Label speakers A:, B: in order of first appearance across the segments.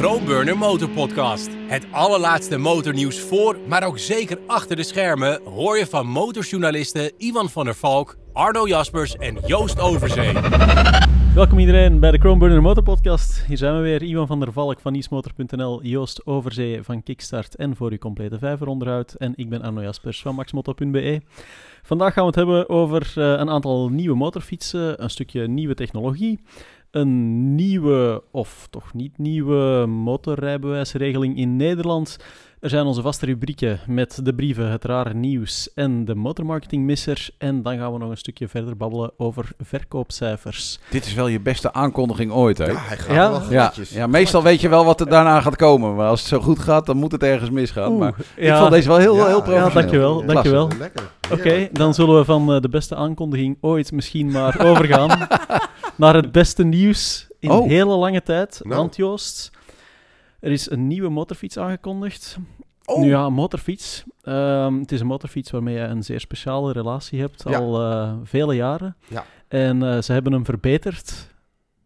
A: Chromeburner Motorpodcast. Het allerlaatste motornieuws voor, maar ook zeker achter de schermen... hoor je van motorjournalisten Ivan van der Valk, Arno Jaspers en Joost Overzee.
B: Welkom iedereen bij de Chromeburner Motorpodcast. Hier zijn we weer, Ivan van der Valk van nieuwsmotor.nl, Joost Overzee van Kickstart en voor uw complete vijveronderhoud. En ik ben Arno Jaspers van maxmoto.be. Vandaag gaan we het hebben over uh, een aantal nieuwe motorfietsen, een stukje nieuwe technologie, een nieuwe, of toch niet nieuwe, motorrijbewijsregeling in Nederland. Er zijn onze vaste rubrieken met de brieven, het rare nieuws en de motormarketingmisser. En dan gaan we nog een stukje verder babbelen over verkoopcijfers.
C: Dit is wel je beste aankondiging ooit, hè?
D: Ja, hij gaat
B: Ja?
D: wel
C: Ja, ja, meestal weet je wel wat er daarna gaat komen. Maar als het zo goed gaat, dan moet het ergens misgaan.
B: Oeh,
C: maar
B: ja.
C: ik vond deze wel heel,
D: Ja,
C: heel
D: ja,
B: dankjewel, dankjewel.
D: Lekker.
B: Oké, dan zullen we van eh, de beste aankondiging ooit misschien maar overgaan naar het beste nieuws in
C: Oh.
B: hele lange tijd.
D: Nou.
B: Want Joost, er is een nieuwe motorfiets aangekondigd.
D: Oh.
B: Nu ja, een motorfiets. Ehm, het is een motorfiets waarmee je een zeer speciale relatie hebt,
D: Ja.
B: al eh, vele jaren.
D: Ja.
B: En eh, ze hebben hem verbeterd.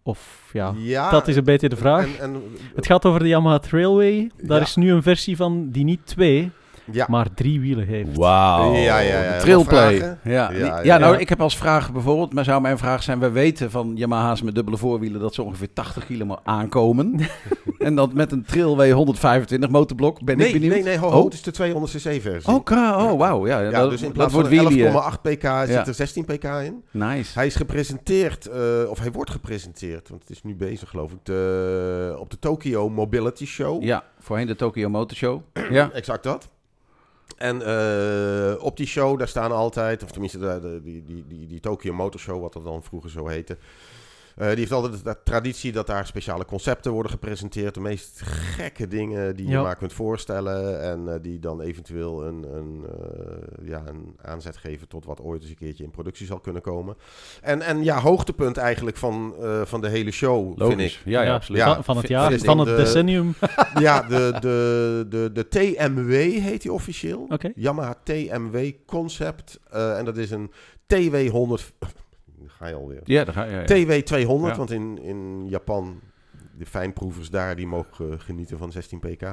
B: Of ja,
D: Ja,
B: dat is een beetje de vraag.
D: En, en,
B: Het gaat over de Yamaha Trailway. Daar
D: Ja.
B: is nu een versie van die niet twee,
D: ja.
B: maar drie wielen heeft.
C: Wauw.
D: Ja, ja, ja.
C: Trailplay. Ja,
D: Ja,
C: ja, nou,
B: ja.
C: ik heb als vraag bijvoorbeeld, maar zou mijn vraag zijn, we weten van Yamaha's met dubbele voorwielen dat ze ongeveer 80 kilo aankomen. en dat met een Trailway 125 motorblok, ben ik benieuwd.
D: nee, nee, ho, ho,
C: Oh.
D: het is de 200 cc versie.
C: Oké, oh, wauw. Ja,
D: Ja,
C: dat,
D: dus in
C: dat
D: plaats
C: wordt
D: van
C: wheelie.
D: 11,8 pk
C: Ja.
D: zit er 16 pk in.
C: Nice.
D: Hij is gepresenteerd, eh, of hij wordt gepresenteerd, want het is nu bezig geloof ik, de, op de Tokyo Mobility Show.
C: Ja, voorheen de Tokyo Motor Show. Ja.
D: Exact dat. En eh, op die show, daar staan altijd, of tenminste die, die, die, die Tokyo Motor Show, wat dat dan vroeger zo heette. Eh, die heeft altijd de traditie dat daar speciale concepten worden gepresenteerd. De meest gekke dingen die je
B: Ja.
D: maar kunt voorstellen. En eh, die dan eventueel een, een, eh, ja, een aanzet geven tot wat ooit eens een keertje in productie zal kunnen komen. En, en ja, hoogtepunt eigenlijk van, eh, van de hele show, vind
C: Logisch.
D: ik.
C: Ja, ja, absoluut.
D: Ja,
B: van, van het
D: vind-
B: jaar,
D: vind
B: van het
D: de-
B: decennium.
D: Ja, de, de, de, de TMW heet die officieel.
B: Oké.
D: Yamaha TMW Concept. Eh, en dat is een TW 100. Ga je alweer.
C: Ja, daar ga je. Ja,
D: TW 200,
C: Ja.
D: want in, in Japan, de fijnproevers daar, die mogen genieten van 16 pk.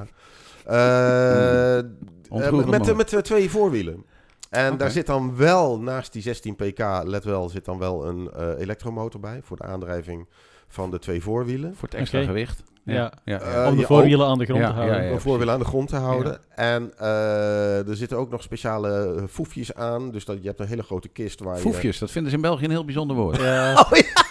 C: Ontroerend
D: met, met eh, twee voorwielen. En daar zit dan wel, naast die 16 pk, let wel, zit dan wel een eh, elektromotor bij. Voor de aandrijving van de twee voorwielen.
C: Voor het extra gewicht.
B: Ja.
C: ja,
D: Eh,
C: ja.
B: om de
D: je
B: voorwielen aan de grond
C: Ja,
B: te houden.
C: ja, ja.
D: om voorwielen aan de grond te houden.
C: Ja.
D: En eh, er zitten ook nog speciale eh, foefjes aan. Dus dat, je hebt een hele grote kist waar
C: Foefjes, dat vinden ze in België een heel bijzonder woord.
B: Ja,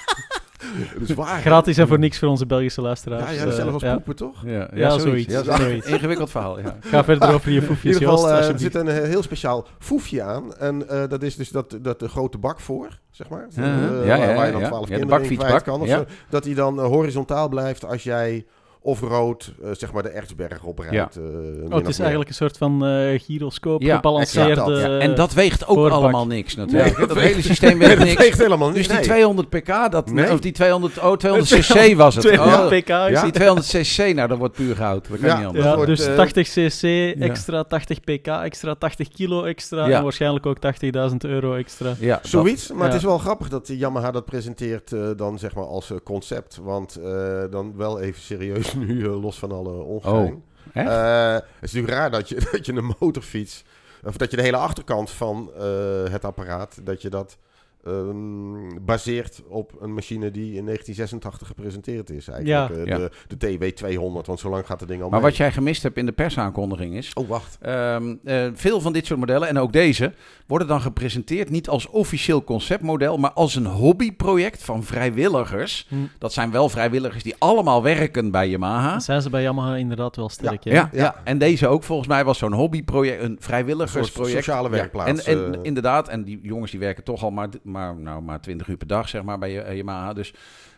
D: is waar.
B: gratis en voor niks voor onze Belgische luisteraars.
D: Ja, ja,
B: Eh,
D: zelfs
B: ja.
D: poepen, toch?
C: Ja,
B: Ja, zoiets.
C: Ja,
B: Zoiets.
C: een ingewikkeld verhaal, ja.
B: Ga verder over je
D: In
B: foefjes,
D: ieder geval,
B: Joost,
D: eh, er
B: alsjeblieft.
D: zit een heel speciaal foefje aan. En eh, dat is dus dat, dat de grote bak voor, zeg maar. Eh,
C: Ja,
D: waar,
C: ja,
D: waar je dan
C: ja.
D: 12
C: Ja, de
D: kinderen in
C: bakfietsbak,
D: kwijt kan. Of
C: ja.
D: zo. Dat hij dan eh, horizontaal blijft als jij off-road, eh, zeg maar, de Ertsberg oprijdt. eh, min
B: Oh, het
D: of
B: is
D: meer.
B: eigenlijk een soort van eh gyroscoop,
C: Ja,
B: gebalanceerde...
D: exact dat,
C: Ja, en dat weegt ook
B: voorbak.
C: allemaal niks natuurlijk.
D: Nee,
C: dat hele systeem weegt niks.
D: weegt helemaal niet.
C: Dus die
D: nee.
C: 200 pk, dat,
D: Nee.
C: of die 200, oh 200 cc was het.
B: 200
C: Oh,
B: pk is
D: Ja.
C: Die 200 cc, nou dat wordt puur goud. Dat kan
D: Ja.
C: niet anders.
B: Ja,
D: wordt,
B: dus
D: eh,
B: 80 cc extra, 80 pk extra, 80 kilo extra
C: Ja.
B: en waarschijnlijk ook 80.000 euro extra.
C: Ja, dat-
D: Zoiets, maar het
B: ja.
D: is wel grappig dat Yamaha dat presenteert eh, dan zeg maar als eh, concept. Want eh, dan wel even serieus nu, eh, los van alle ongein.
C: Oh?
D: Eh, het is natuurlijk raar dat je, dat je een motorfiets, of dat je de hele achterkant van eh, het apparaat, dat je dat ehm, baseert op een machine die in 1986 gepresenteerd is. Eigenlijk.
B: Ja.
D: Eh,
C: Ja.
D: De, de TW200, want zo lang gaat het ding al
C: maar
D: mee.
C: wat jij gemist hebt in de persaankondiging is...
D: Oh, wacht.
C: Ehm, eh, veel van dit soort modellen, en ook deze, worden dan gepresenteerd niet als officieel conceptmodel, maar als een hobbyproject van vrijwilligers.
B: Hm.
C: Dat zijn wel vrijwilligers die allemaal werken bij Yamaha.
B: Zijn ze bij Yamaha inderdaad wel sterk. hè?
C: Ja, ja.
D: Ja.
C: en deze ook volgens mij was zo'n hobbyproject, een
D: Een
C: vrijwilligersproject.
D: soort sociale
C: Ja,
D: werkplaats,
C: En, en
D: eh.
C: inderdaad, en die jongens die werken toch al maar, maar, nou, maar 20 uur per dag, zeg maar, bij eh, Yamaha. Dus,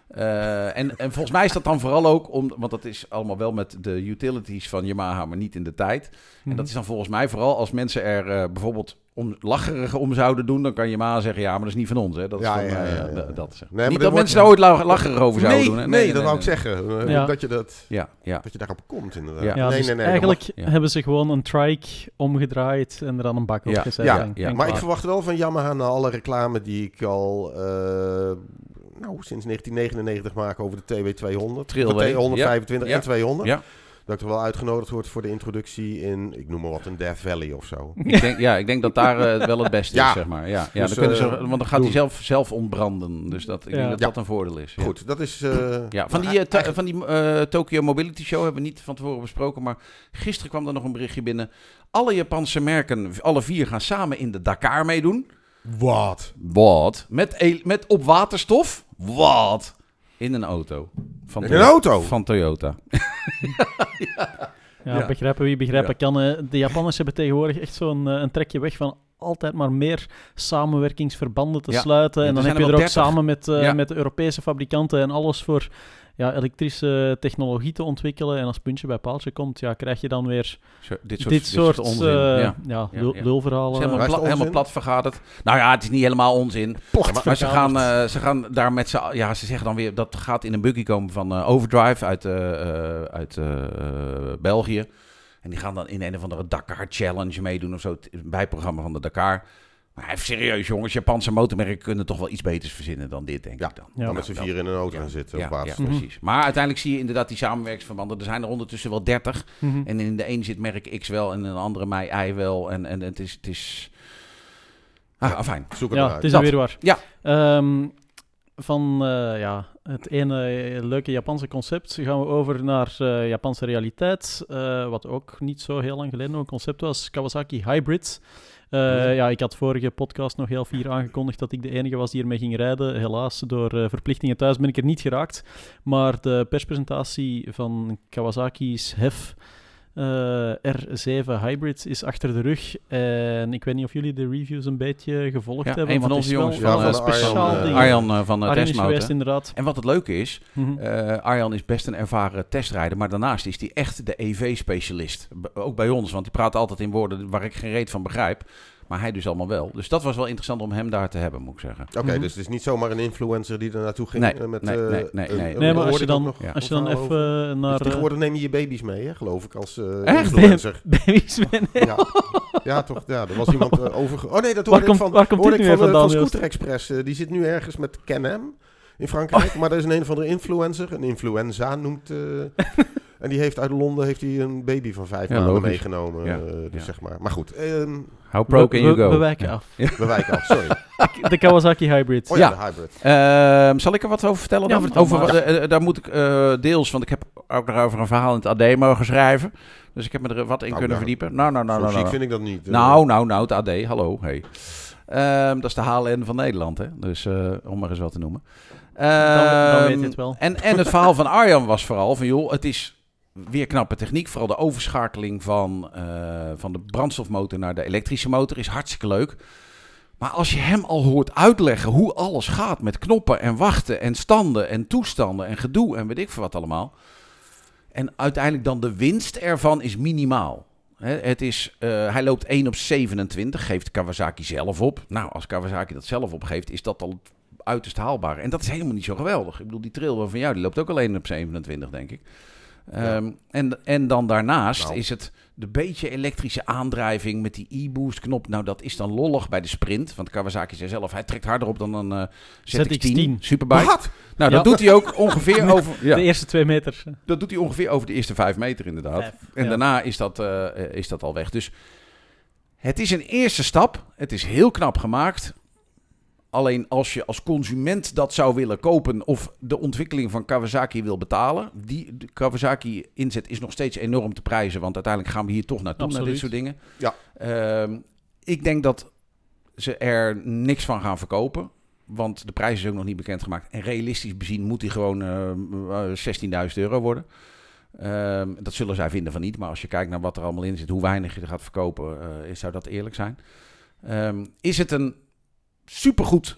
C: eh, en, en volgens mij is dat dan vooral ook, om, want dat is allemaal wel met de utilities van Yamaha, maar niet in de tijd. En
B: Mhm.
C: dat is dan volgens mij vooral als mensen er eh, bijvoorbeeld om, lacherig om zouden doen, dan kan Yamaha zeggen, ja, maar dat is niet van ons. Hè. Dat is
D: Ja,
C: dan,
D: ja,
C: eh,
D: ja, ja.
C: d- dat, zeg.
D: Nee, maar
C: niet
D: dat
C: mensen daar ooit la- lacherig over zouden
D: nee,
C: doen. Hè.
D: nee, dat wou ik zeggen. Eh,
B: Ja.
D: Dat, je dat,
C: Ja, ja.
D: dat je daarop komt, inderdaad.
C: Ja.
B: Ja,
D: nee,
B: dus
D: nee, nee.
B: eigenlijk
C: mag- ja.
B: hebben ze gewoon een trike omgedraaid en er dan een bak op
C: Ja,
B: gezet.
D: Ja,
B: en-
C: ja.
B: en
D: Maar ik verwacht wel van Yamaha na alle reclame die ik al eh, nou, sinds 1999 maken over de TW200.
C: Trailway,
D: De 125
C: ja.
D: en 200.
C: Ja.
D: Dat ik er wel uitgenodigd word voor de introductie in, ik noem maar wat, een Death Valley of zo.
C: Ik denk, ja, ik denk dat daar eh, wel het beste
D: Ja.
C: is, zeg maar. Ja, ja
D: Dus,
C: dan kunnen ze,
D: eh,
C: want dan gaat hij zelf, zelf ontbranden. Dus dat, ik
B: Ja.
C: denk dat
D: Ja.
C: dat een voordeel is. Ja.
D: Goed, dat is... eh,
C: Ja, van die, to- van die eh, Tokyo Mobility Show hebben we niet van tevoren besproken. Maar gisteren kwam er nog een berichtje binnen. Alle Japanse merken, alle vier, gaan samen in de Dakar meedoen.
D: Wat?
C: Wat? Met, met op waterstof? Wat? In een auto. Van
D: In een auto?
C: Van Toyota.
B: Ja,
C: Ja.
B: begrijpen wie begrijpen
C: Ja.
B: kan. De Japanners hebben tegenwoordig echt zo'n eh, een trekje weg van altijd maar meer samenwerkingsverbanden te
C: Ja.
B: sluiten.
C: Ja,
B: en dan heb je
C: er
B: ook
C: wel 30.
B: samen met, eh,
C: Ja.
B: met de Europese fabrikanten en alles voor ja, elektrische technologie te ontwikkelen. En als puntje bij paaltje komt, ja, krijg je dan weer
C: Zo, dit soort,
B: dit soort,
C: onzin.
B: eh,
C: ja.
B: ja.
C: Ja,
B: lul-
C: ja.
B: lulverhalen.
C: Helemaal, pla- helemaal plat vergaderd. Nou ja, het is niet helemaal onzin.
B: Plat
C: Maar ze gaan, eh, ze gaan daar met z'n... Ja, ze zeggen dan weer... Dat gaat in een buggy komen van eh, Overdrive uit, uit eh, België. En die gaan dan in een of andere Dakar Challenge meedoen of zo. Het bijprogramma van de Dakar. Maar even serieus jongens. Japanse motormerken kunnen toch wel iets beters verzinnen dan dit, denk
D: Ja.
C: ik dan.
B: Ja.
D: Dan met z'n vier in een auto
C: ja.
D: gaan zitten
C: Ja,
D: op
C: ja,
D: waterstof.
C: precies. Maar uiteindelijk zie je inderdaad die samenwerkingsverbanden. Er zijn er ondertussen wel 30.
B: Mhm.
C: En in de een zit merk X wel en in de andere mij Y wel. En, en het is... Het is... Ah,
D: Ja.
C: fijn.
D: Zoek het
B: Ja,
D: maar
B: het
D: uit.
B: is er weer waar.
C: Ja.
B: Ehm, van eh, ja, het ene leuke Japanse concept gaan we over naar eh, Japanse realiteit. eh, wat ook niet zo heel lang geleden nog een concept was. Kawasaki Hybrid. Eh,
D: Ja.
B: ik had vorige podcast nog heel fier aangekondigd dat ik de enige was die ermee ging rijden. Helaas, door eh, verplichtingen thuis ben ik er niet geraakt. Maar de perspresentatie van Kawasaki's HEF eh, R7 Hybrid is achter de rug. En ik weet niet of jullie de reviews een beetje gevolgd
C: Ja,
B: hebben.
C: een van onze jongens
D: van,
B: een
D: eh,
B: speciaal
D: Arjan,
B: ding.
C: Arjan eh, van uh,
B: Arjen is geweest, inderdaad.
C: En wat het leuke is,
B: Mhm.
C: eh, Arjan is best een ervaren testrijder, maar daarnaast is hij echt de EV-specialist. Ook bij ons, want die praat altijd in woorden waar ik geen reet van begrijp. Maar hij dus allemaal wel. Dus dat was wel interessant om hem daar te hebben, moet ik zeggen.
D: Oké,
B: Mhm.
D: dus het is niet zomaar een influencer die er naartoe ging
C: Nee,
D: eh, met...
C: nee,
D: eh,
C: nee, nee,
D: een-
C: nee.
D: een-
B: Nee, maar als je dan,
D: ook nog
C: Ja.
B: als je dan even
D: over.
B: naar...
D: Dus
B: eh,
D: tegenwoordig neem je je baby's mee, hè, geloof ik, als eh,
B: Echt?
D: influencer.
B: baby's mee-
D: ja. ja, toch. Ja, er was iemand eh, over... Oh nee, dat hoorde ik van,
B: waar komt
D: hoorde
B: dit
D: ik
B: nu
D: van, eh, van
B: vandaan,
D: Scooter Express. Eh, die zit nu ergens met Can-Am in Frankrijk. Maar er is een een van de influencer, een influenza noemt... eh, en die heeft uit Londen heeft hij een baby van vijf
C: Ja,
D: maanden
C: logisch.
D: meegenomen.
C: Ja,
D: eh, dus
C: ja.
D: zeg maar. Maar goed, ehm,
C: How pro can you go?
B: we wijken
C: Ja.
B: af.
D: we wijken af, sorry.
B: De Kawasaki Hybrid.
D: Oh ja,
C: Ja.
D: de hybrid.
C: Ehm, zal ik er wat over vertellen
B: Ja,
C: dan?
B: vertel
C: over, wat- eh, daar moet ik eh, deels, want ik heb ook daarover een verhaal in het AD mogen schrijven. Dus ik heb me er wat in
D: Nou,
C: kunnen
D: nou,
C: verdiepen. Nou, nou, nou, nou. nou.
D: vind ik dat niet.
C: Nou, nou, nou, het AD, hallo. Hey. Ehm, dat is de HLN van Nederland, hè? Dus eh, om maar eens wat te noemen.
B: Dan, dan weet
C: Ehm,
B: je het wel.
C: En, en het verhaal van Arjan was vooral van, joh, het is weer knappe techniek. Vooral de overschakeling van, eh, van de brandstofmotor naar de elektrische motor is hartstikke leuk. Maar als je hem al hoort uitleggen hoe alles gaat met knoppen en wachten en standen en toestanden en gedoe en weet ik veel wat allemaal. En uiteindelijk dan de winst ervan is minimaal. Het is, eh, hij loopt 1 op 27, geeft Kawasaki zelf op. Nou, als Kawasaki dat zelf opgeeft, is dat al uiterst haalbaar. En dat is helemaal niet zo geweldig. Ik bedoel, die trail van jou, die loopt ook alleen op 27, denk ik. Ehm, en, en dan daarnaast
D: Nou.
C: is het de beetje elektrische aandrijving met die e-boost knop. Nou, dat is dan lollig bij de sprint. Want Kawasaki zei zelf, hij trekt harder op dan een eh, ZX-10,
B: ZX-10.
C: Superbike.
D: Wat?
C: Nou,
B: Ja.
C: dat doet hij ook ongeveer over... Ja.
B: De eerste twee meter.
C: Dat doet hij ongeveer over de eerste vijf meter, inderdaad.
B: Vijf,
C: en
B: ja.
C: daarna is dat, eh, eh, is dat al weg. Dus het is een eerste stap. Het is heel knap gemaakt. Alleen als je als consument dat zou willen kopen of de ontwikkeling van Kawasaki wil betalen, die de Kawasaki inzet is nog steeds enorm te prijzen, want uiteindelijk gaan we hier toch naartoe naar dit soort dingen.
D: Ja.
C: Ehm, ik denk dat ze er niks van gaan verkopen. Want de prijs is ook nog niet bekendgemaakt. En realistisch bezien moet die gewoon eh, 16.000 euro worden. Ehm, dat zullen zij vinden van niet. Maar als je kijkt naar wat er allemaal in zit, hoe weinig je er gaat verkopen, eh, zou dat eerlijk zijn. Ehm, is het een supergoed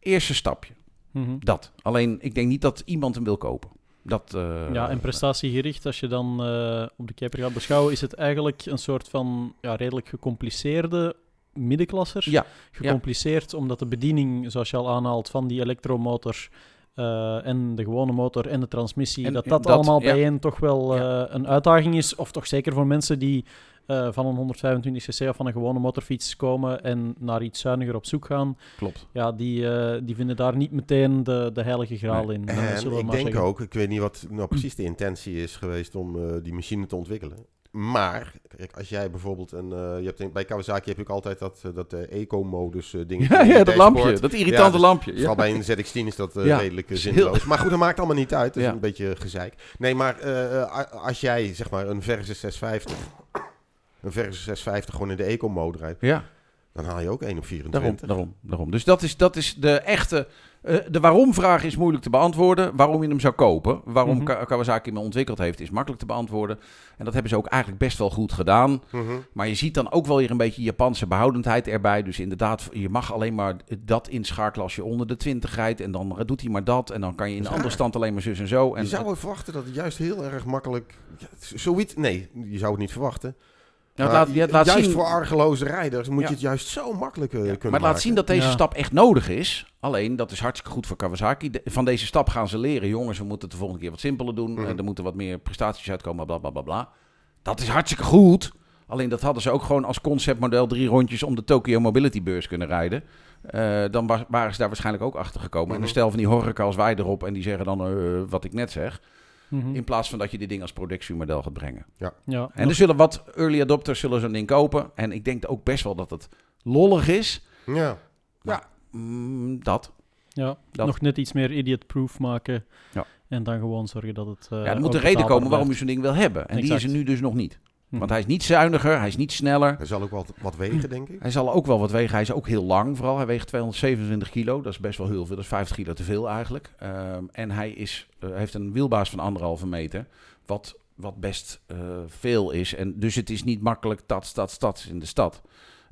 C: eerste stapje?
B: Mhm.
C: Dat. Alleen, ik denk niet dat iemand hem wil kopen. Dat, eh,
B: Ja, en prestatiegericht, als je dan eh, op de Keper gaat beschouwen, is het eigenlijk een soort van ja, redelijk gecompliceerde middenklasser.
C: Ja,
B: Gecompliceerd omdat de bediening, zoals je al aanhaalt, van die elektromotor eh, en de gewone motor en de transmissie,
C: En-
B: dat dat,
C: dat,
B: allemaal
C: ja.
B: bijeen toch wel een uitdaging is. Of toch zeker voor mensen die eh, van een 125cc of van een gewone motorfiets komen en naar iets zuiniger op zoek gaan,
C: Klopt.
B: ja, die, eh, die vinden daar niet meteen de, de heilige graal
C: Nee.
B: in.
D: En
B: zullen we
D: ik denk
B: zeggen.
D: ook, ik weet niet wat nou precies de intentie is geweest om eh, die machine te ontwikkelen. Maar, kijk, als jij bijvoorbeeld een... eh, je hebt bij Kawasaki heb je ook altijd dat, dat eh, eco-modus eh, ding.
C: Ja, ja, dat lampje. Dat irritante
D: dus
C: lampje. Ja.
D: Vooral bij een ZX-10 is dat
C: Ja,
D: redelijk zinloos. Maar goed, dat maakt allemaal niet uit. Dat is
C: Ja.
D: een beetje gezeik. Nee, maar als jij zeg maar een Versus 650... Een Versus 650 gewoon in de eco-mode rijdt...
C: ja.
D: dan haal je ook 1 op
C: Daarom,
D: 24.
C: daarom, daarom. Dus dat is, dat is de echte... eh, de waarom-vraag is moeilijk te beantwoorden. Waarom je hem zou kopen, waarom
B: Mhm.
C: Ka- Kawasaki hem ontwikkeld heeft, is makkelijk te beantwoorden. En dat hebben ze ook eigenlijk best wel goed gedaan.
D: Mhm.
C: Maar je ziet dan ook wel weer een beetje Japanse behoudendheid erbij. Dus inderdaad, je mag alleen maar dat inschakelen als je onder de 20 rijdt. En dan doet hij maar dat. En dan kan je in
D: is
C: andere stand alleen maar zus en zo. En
D: je zou wel verwachten dat het juist heel erg makkelijk... Zoiets... Nee, je zou het niet verwachten.
C: Ja, het
D: Maar
C: laat, ja, het laat
D: juist
C: zien,
D: voor argeloze rijders moet
C: Ja.
D: je het juist zo makkelijk eh,
C: Ja,
D: kunnen
C: maar het
D: maken.
C: laat zien dat deze
B: Ja.
C: stap echt nodig is. Alleen, dat is hartstikke goed voor Kawasaki. De- van deze stap gaan ze leren. Jongens, we moeten het de volgende keer wat simpeler doen.
D: Mhm.
C: Eh, er moeten wat meer prestaties uitkomen, bla bla bla bla. Dat is hartstikke goed. Alleen dat hadden ze ook gewoon als conceptmodel drie rondjes om de Tokyo Mobility Beurs kunnen rijden. Eh, dan wa- waren ze daar waarschijnlijk ook achter gekomen. En
D: Mhm.
C: dan stel van die horeca als wij erop en die zeggen dan eh, wat ik net zeg.
B: Mhm.
C: In plaats van dat je dit ding als productiemodel gaat brengen.
B: Ja,
C: En er zullen wat early adopters zullen zo'n ding kopen. En ik denk ook best wel dat het lollig is.
D: Ja.
C: Mm, dat.
B: ja.
C: dat-
B: nog net iets meer idiot-proof maken.
C: Ja.
B: En dan gewoon zorgen dat het. eh,
C: Ja, er moet een reden komen waarom je zo'n ding wil hebben. En die is er nu dus nog niet.
B: Hm.
C: Want hij is niet zuiniger, hij is niet sneller.
D: Hij zal ook wel wat wegen, denk ik.
C: Hij zal ook wel wat wegen. Hij is ook heel lang vooral. Hij weegt 227 kilo. Dat is best wel heel veel. Dat is 50 kilo te veel eigenlijk. Ehm, en hij is, eh, heeft een wielbaas van anderhalve meter. Wat, wat best eh, veel is. En dus het is niet makkelijk tats, tats, tats in de stad.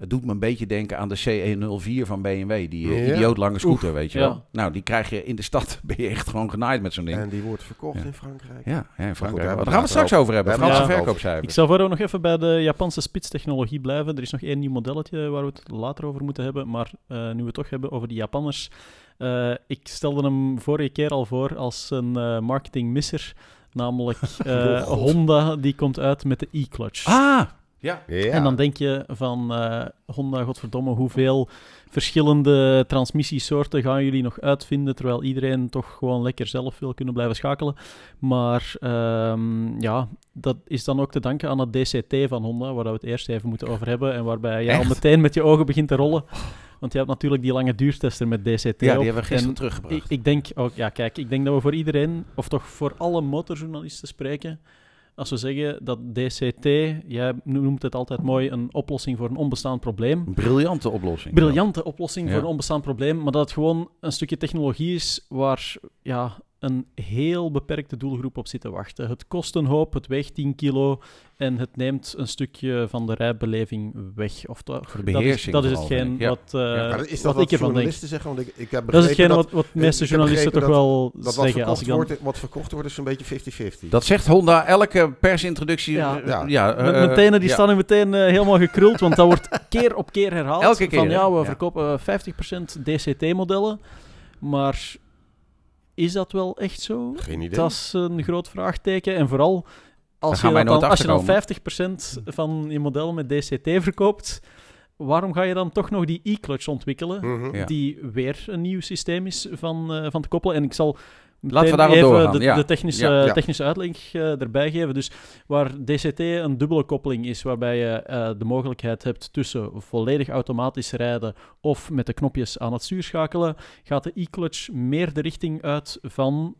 C: Het doet me een beetje denken aan de C104 van BMW. Die eh,
D: Ja.
C: idioot lange scooter, weet je
B: ja.
C: wel. Nou, die krijg je in de stad. Ben je echt gewoon genaaid met zo'n ding.
D: En die wordt verkocht
C: Ja.
D: in Frankrijk.
C: Ja, ja in
D: daar
C: Frankrijk. Daar gaan we het straks over hebben. Franse verkoopcijfers.
B: Ik zal voor ook nog even bij de Japanse spitstechnologie blijven. Er is nog één nieuw modelletje waar we het later over moeten hebben. Maar eh, nu we het toch hebben over die Japanners. eh, ik stelde hem vorige keer al voor als een eh, marketingmisser. Namelijk eh,
D: Oh.
B: Honda, die komt uit met de e-clutch.
C: Ah, ja.
D: Ja.
B: En dan denk je van eh, Honda, godverdomme, hoeveel verschillende transmissiesoorten gaan jullie nog uitvinden, terwijl iedereen toch gewoon lekker zelf wil kunnen blijven schakelen. Maar ehm, ja, dat is dan ook te danken aan het DCT van Honda, waar we het eerst even moeten over hebben en waarbij je al meteen met je ogen begint te rollen. Want je hebt natuurlijk die lange duurtester met DCT
C: Ja,
B: op.
C: die hebben we gisteren
B: En
C: teruggebracht.
B: ik, ik denk ook, ja, kijk, ik denk dat we voor iedereen, of toch voor alle motorjournalisten spreken, als we zeggen dat DCT, jij noemt het altijd mooi, een oplossing voor een onbestaand probleem.
C: Een briljante oplossing.
B: Briljante oplossing voor een onbestaand probleem, maar dat het gewoon een stukje technologie is waar ja, een heel beperkte doelgroep op zit te wachten. Het kost een hoop, het weegt 10 kilo en het neemt een stukje van de rijbeleving weg. Of dat is,
C: beheersing
B: dat is hetgeen.
C: Ja.
B: wat, eh,
D: is dat
B: wat ik ervan denk.
D: journalisten zeggen? Want ik, ik heb
B: Dat is hetgeen wat, wat de meeste journalisten toch wel
D: dat wat
B: zeggen. Als
D: verkocht,
B: ik dan...
D: wordt, wat verkocht wordt is een beetje 50-50.
C: Dat zegt Honda elke persintroductie.
B: Ja.
C: eh,
B: Met
C: eh,
B: mijn tenen die
C: ja.
B: staan nu meteen eh, helemaal gekruld, want dat wordt keer op keer herhaald.
C: Elke keer,
B: Van ja, we
C: Ja.
B: verkopen 50% DCT-modellen. Maar is dat wel echt zo?
D: Geen idee.
B: Dat is een groot vraagteken. En vooral als, je, dan, als je dan
C: achterkomen.
B: 50% van je model met DCT verkoopt, waarom ga je dan toch nog die e-clutch ontwikkelen?
D: Mhm.
C: Ja.
B: Die weer een nieuw systeem is van, eh, van te koppelen. En ik zal
C: Laten we daarop
B: even
C: doorgaan,
B: de,
C: ja.
B: de technische,
C: Ja,
D: ja.
B: technische uitleg eh, erbij geven. Dus waar DCT een dubbele koppeling is, waarbij je eh, de mogelijkheid hebt tussen volledig automatisch rijden of met de knopjes aan het stuur schakelen, gaat de e-clutch meer de richting uit van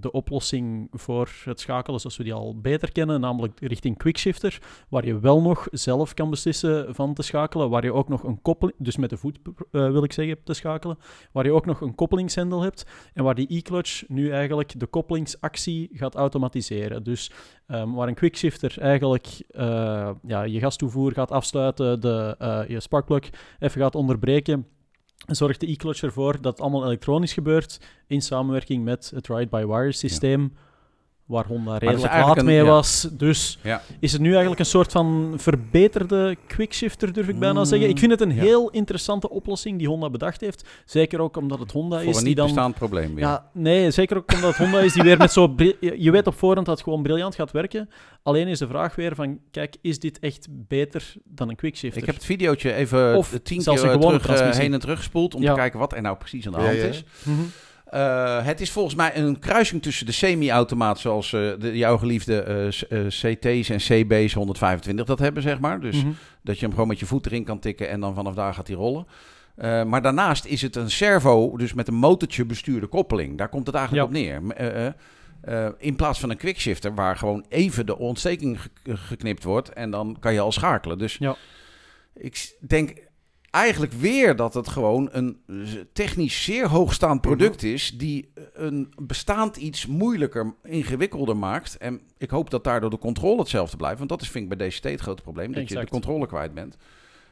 B: de oplossing voor het schakelen zoals we die al beter kennen, namelijk richting quickshifter, waar je wel nog zelf kan beslissen van te schakelen, waar je ook nog een koppeling, dus met de voet eh, wil ik zeggen, te schakelen, waar je ook nog een koppelingshendel hebt en waar die e-clutch nu eigenlijk de koppelingsactie gaat automatiseren. Dus ehm, waar een quickshifter eigenlijk eh, ja, je gastoevoer gaat afsluiten, de, eh, je sparkplug even gaat onderbreken, zorgt de e-clutch ervoor dat het allemaal elektronisch gebeurt in samenwerking met het ride-by-wire systeem waar Honda redelijk
C: eigenlijk
B: laat
C: een-
B: mee
C: ja.
B: was. Dus
C: Ja.
B: is het nu eigenlijk een soort van verbeterde quickshifter, durf ik bijna
C: Mm,
B: zeggen. Ik vind het een
C: ja.
B: heel interessante oplossing die Honda bedacht heeft. Zeker ook omdat het Honda
C: Voor
B: is
C: een
B: die
C: niet
B: dan...
C: bestaand probleem weer.
B: Ja, nee, zeker ook omdat het Honda is die weer met zo... Je weet op voorhand dat het gewoon briljant gaat werken. Alleen is de vraag weer van, kijk, is dit echt beter dan een quickshifter?
C: Ik heb het videootje even
B: Of
C: tien keer eh, terug, eh, heen en terug gespoeld om
B: Ja.
C: te kijken wat er nou precies aan de hand
D: ja.
C: is.
B: Mhm.
C: Eh, het is volgens mij een kruising tussen de semi-automaat zoals eh, de, jouw geliefde s- eh, CT's en CB's 125 dat hebben, zeg maar. Dus
B: Mhm.
C: dat je hem gewoon met je voet erin kan tikken en dan vanaf daar gaat hij rollen. Maar daarnaast is het een servo, dus met een motortje bestuurde koppeling. Daar komt het eigenlijk
B: Ja.
C: op neer. In plaats van een quickshifter, waar gewoon even de ontsteking ge- geknipt wordt en dan kan je al schakelen. Dus
B: Ja.
C: ik denk eigenlijk weer dat het gewoon een technisch zeer hoogstaand product is, die een bestaand iets moeilijker, ingewikkelder maakt. En ik hoop dat daardoor de controle hetzelfde blijft, want dat is vind ik bij DCT het grote probleem, dat je de controle kwijt bent.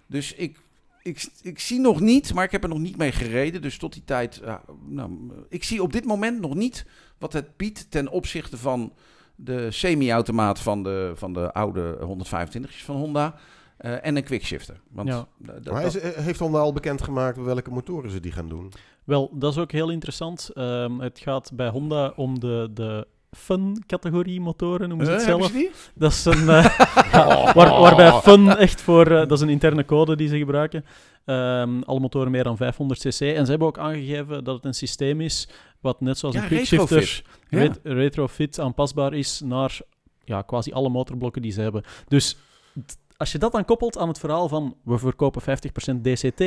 C: Dus ik, ik, ik zie nog niet, maar ik heb er nog niet mee gereden. Dus tot die tijd, ja, nou, ik zie op dit moment nog niet wat het biedt ten opzichte van de semi-automaat van de, van de oude 125's van Honda. Eh, en een quickshifter. Want
B: Ja.
D: Maar is, eh, heeft Honda al bekendgemaakt welke motoren ze die gaan doen?
B: Wel, dat is ook heel interessant. Ehm, het gaat bij Honda om de, de fun-categorie motoren, noemen ze
C: Eh,
B: het
C: hebben
B: zelf.
C: ze?
B: Dat is een, eh, ja, waar, waarbij fun echt voor, eh, dat is een interne code die ze gebruiken. Ehm, alle motoren meer dan 500 cc. En ze hebben ook aangegeven dat het een systeem is wat net zoals
C: Ja,
B: een quickshifter
C: retrofit. Ja.
B: ret- retrofit aanpasbaar is naar ja, quasi alle motorblokken die ze hebben. Dus als je dat dan koppelt aan het verhaal van we verkopen 50% DCT,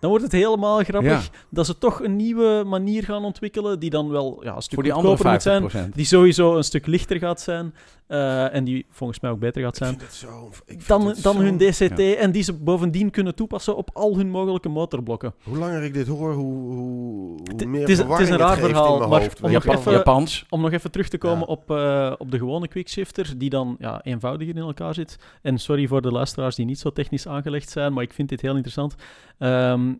B: dan wordt het helemaal grappig
C: Ja.
B: dat ze toch een nieuwe manier gaan ontwikkelen die dan wel ja, een stuk
C: Voor die andere
B: goedkoper moet zijn,
C: 50%.
B: die sowieso een stuk lichter gaat zijn eh, en die volgens mij ook beter gaat zijn
D: zo...
B: dan, dan
D: zo-
B: hun DCT en die ze bovendien kunnen toepassen op al hun mogelijke motorblokken.
D: Hoe langer ik dit hoor, hoe, hoe, meer
B: het is- het is
D: verwarring
B: een raar verhaal,
D: in mijn
B: maar
D: hoofd.
B: om nog even-
C: Japans.
B: Om nog even terug te komen
D: Ja.
B: op, eh, op de gewone quickshifter, die dan ja, eenvoudiger in elkaar zit. En sorry voor de luisteraars die niet zo technisch aangelegd zijn, maar ik vind dit heel interessant. Ehm,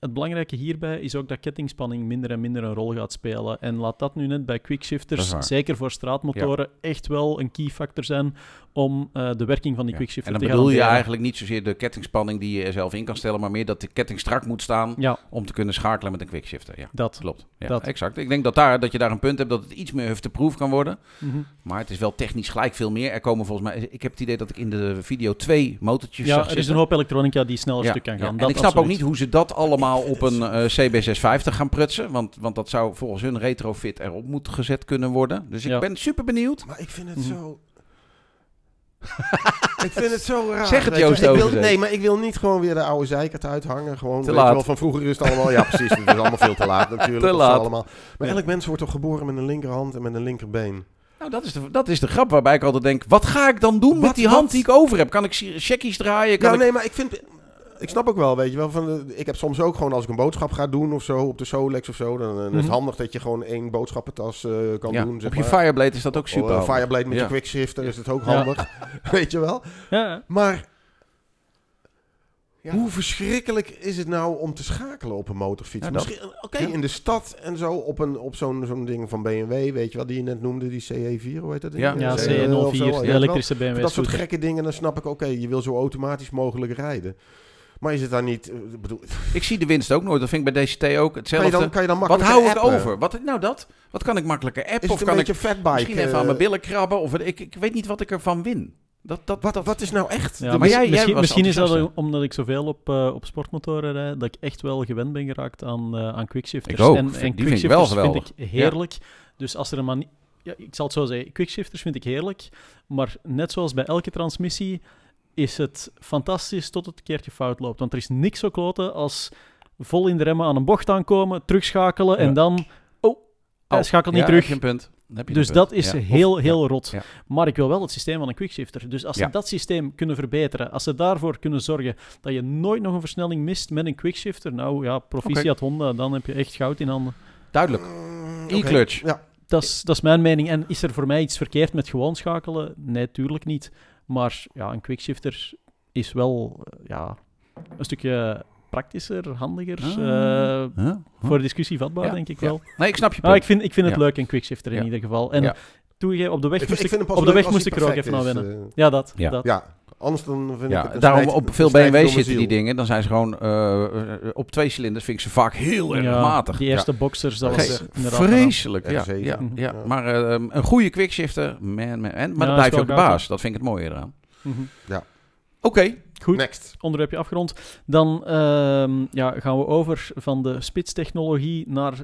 B: het belangrijke hierbij is ook dat kettingspanning minder en minder een rol gaat spelen. En laat dat nu net bij quickshifters, zeker voor straatmotoren, echt wel een key factor zijn om eh, de werking van die
C: Ja.
B: quickshifter
C: En dan
B: te
C: bedoel je eigenlijk niet zozeer de kettingspanning die je er zelf in kan stellen, maar meer dat de ketting strak moet staan
B: Ja,
C: om te kunnen schakelen met een quickshifter. Ja,
B: dat.
C: klopt. Ja,
B: Dat.
C: exact. Ik denk dat, daar, dat je daar een punt hebt dat het iets meer hufteproof kan worden.
B: Mhm.
C: Maar het is wel technisch gelijk veel meer. Er komen volgens mij, ik heb het idee dat ik in de video twee motortjes
B: Ja,
C: zag
B: er is
C: zitten.
B: een hoop elektronica die sneller
C: Ja,
B: stuk kan gaan.
C: En
B: Dat
C: ik snap ook niet hoe ze dat allemaal op een eh, CB650 gaan prutsen. Want, want dat zou volgens hun retrofit erop moeten gezet kunnen worden. Dus ik
B: Ja.
C: ben super benieuwd.
D: Maar ik vind het
B: Mhm.
D: zo... ik vind het zo raar.
C: Zeg het. Joost
D: Ik wil,
C: Overzee.
D: Nee, maar ik wil niet gewoon weer de oude zeikert uithangen. Gewoon,
C: Te
D: weet
C: laat.
D: Wel, van vroeger is het allemaal... Ja, precies. Het is allemaal veel te laat natuurlijk.
C: Te laat.
D: Allemaal. Maar
C: Ja.
D: elk mens wordt toch geboren met een linkerhand en met een linkerbeen?
C: Nou, dat is, de, dat is de grap waarbij ik altijd denk, wat ga ik dan doen met
D: Wat-
C: die hand
D: wat?
C: die ik over heb? Kan ik checkies draaien? Kan
D: Nou,
C: ik...
D: nee, maar ik vind... Ik snap ook wel, weet je wel. Van de, ik heb soms ook gewoon als ik een boodschap ga doen of zo, op de Solex of zo, dan, dan is het
B: Mhm.
D: handig dat je gewoon één boodschappentas eh, kan
C: Ja,
D: doen. Zeg
C: op je
D: maar.
C: Fireblade is dat ook super
D: eh,
C: handig.
D: Fireblade met
C: Ja.
D: je quickshifter is het ook
B: Ja.
D: handig. weet je wel.
B: Ja,
D: Maar
C: Ja.
D: hoe verschrikkelijk is het nou om te schakelen op een motorfiets?
C: Ja,
D: Misschien- Oké,
C: Ja.
D: in de stad en zo, op, een, op zo'n zo'n ding van BMW, weet je wel, die je net noemde, die CE4, hoe heet dat ding?
C: Ja.
B: ja
D: CE
B: C104,
D: of zo, weet je
B: de
D: wel.
B: elektrische BMW
D: dat soort gekke dingen, dan snap ik, oké, je wil zo automatisch mogelijk rijden. Maar is het dan niet, eh, ik bedoel,
C: Ik zie de winst ook nooit. Dat vind ik bij DCT ook
D: kan
C: hetzelfde.
D: je dan, kan je dan
C: wat
D: makkelijker
C: hou ik
D: appen?
C: over? Wat, nou dat. Wat kan ik makkelijker appen?
D: Is
C: Of
D: het
C: kan ik
D: fatbike?
C: misschien even
D: eh,
C: aan mijn billen krabben? Of ik, ik weet niet wat ik ervan win. Dat, dat,
D: Wat,
C: dat,
D: wat is nou echt?
B: Ja,
C: maar jij-
B: misschien
C: was
B: misschien is dat omdat ik zoveel op, eh, op sportmotoren rijd, dat ik echt wel gewend ben geraakt aan, eh aan quickshifters.
C: Ik ook.
B: En,
C: die vind ik wel
B: quickshifters vind ik heerlijk. Dus als er een manier... Ja, ik zal het zo zeggen, quickshifters vind ik heerlijk, maar net zoals bij elke transmissie is het fantastisch tot het een keertje fout loopt. Want er is niks zo kloten als vol in de remmen aan een bocht aankomen, terugschakelen en dan... Oh, hij
C: Oh,
B: schakelt niet
C: ja,
B: terug.
C: Heb je een punt. Dan Heb je
B: Dus dat is
C: Ja.
B: heel, heel
C: ja.
B: rot.
C: Ja.
B: Maar ik wil wel het systeem van een quickshifter. Dus als ze
C: Ja.
B: dat systeem kunnen verbeteren, als ze daarvoor kunnen zorgen dat je nooit nog een versnelling mist met een quickshifter, nou ja, proficiat Honda, dan heb je echt goud in handen.
C: Duidelijk.
D: Mm,
C: E-clutch.
D: oké. Ja,
B: Dat is, dat is mijn mening. En is er voor mij iets verkeerd met gewoon schakelen? Nee, tuurlijk niet. Maar ja, een quickshifter is wel eh, ja, een stukje praktischer, handiger,
C: Ah.
B: eh,
C: Huh? Huh?
B: voor discussie vatbaar,
C: Ja,
B: denk ik
C: ja.
B: wel.
C: Nee, ik snap je punt.
B: ik vind, ik vind het
C: Ja.
B: leuk, een quickshifter in
C: Ja.
B: ieder geval. En
C: Ja.
B: toegeven, op de weg
D: Ik,
B: moest
D: vind-
B: ik, op de weg moest ik er ook even
D: is,
B: wennen.
D: eh.
B: Ja, dat.
C: Ja.
B: dat.
D: Ja, anders dan vind
C: Ja,
D: ik het...
C: daarom op veel BMW's zitten die dingen. Dan zijn ze gewoon eh, op twee cilinders. Vind ik ze vaak heel erg
B: Ja,
C: matig.
B: Die eerste boxers, dat was.
C: Vreselijk, ja.
D: R7.
C: ja,
B: Mhm.
C: ja.
D: Ja.
C: Maar eh, een goede quickshifter, man, man. En, maar
B: Ja,
C: blijf je
B: wel
C: ook de baas. Dat vind ik het mooie eraan.
B: Mhm.
C: Oké,
B: Goed.
D: Next.
B: onderwerpje afgerond. Dan ehm, ja, gaan we over van de spitstechnologie naar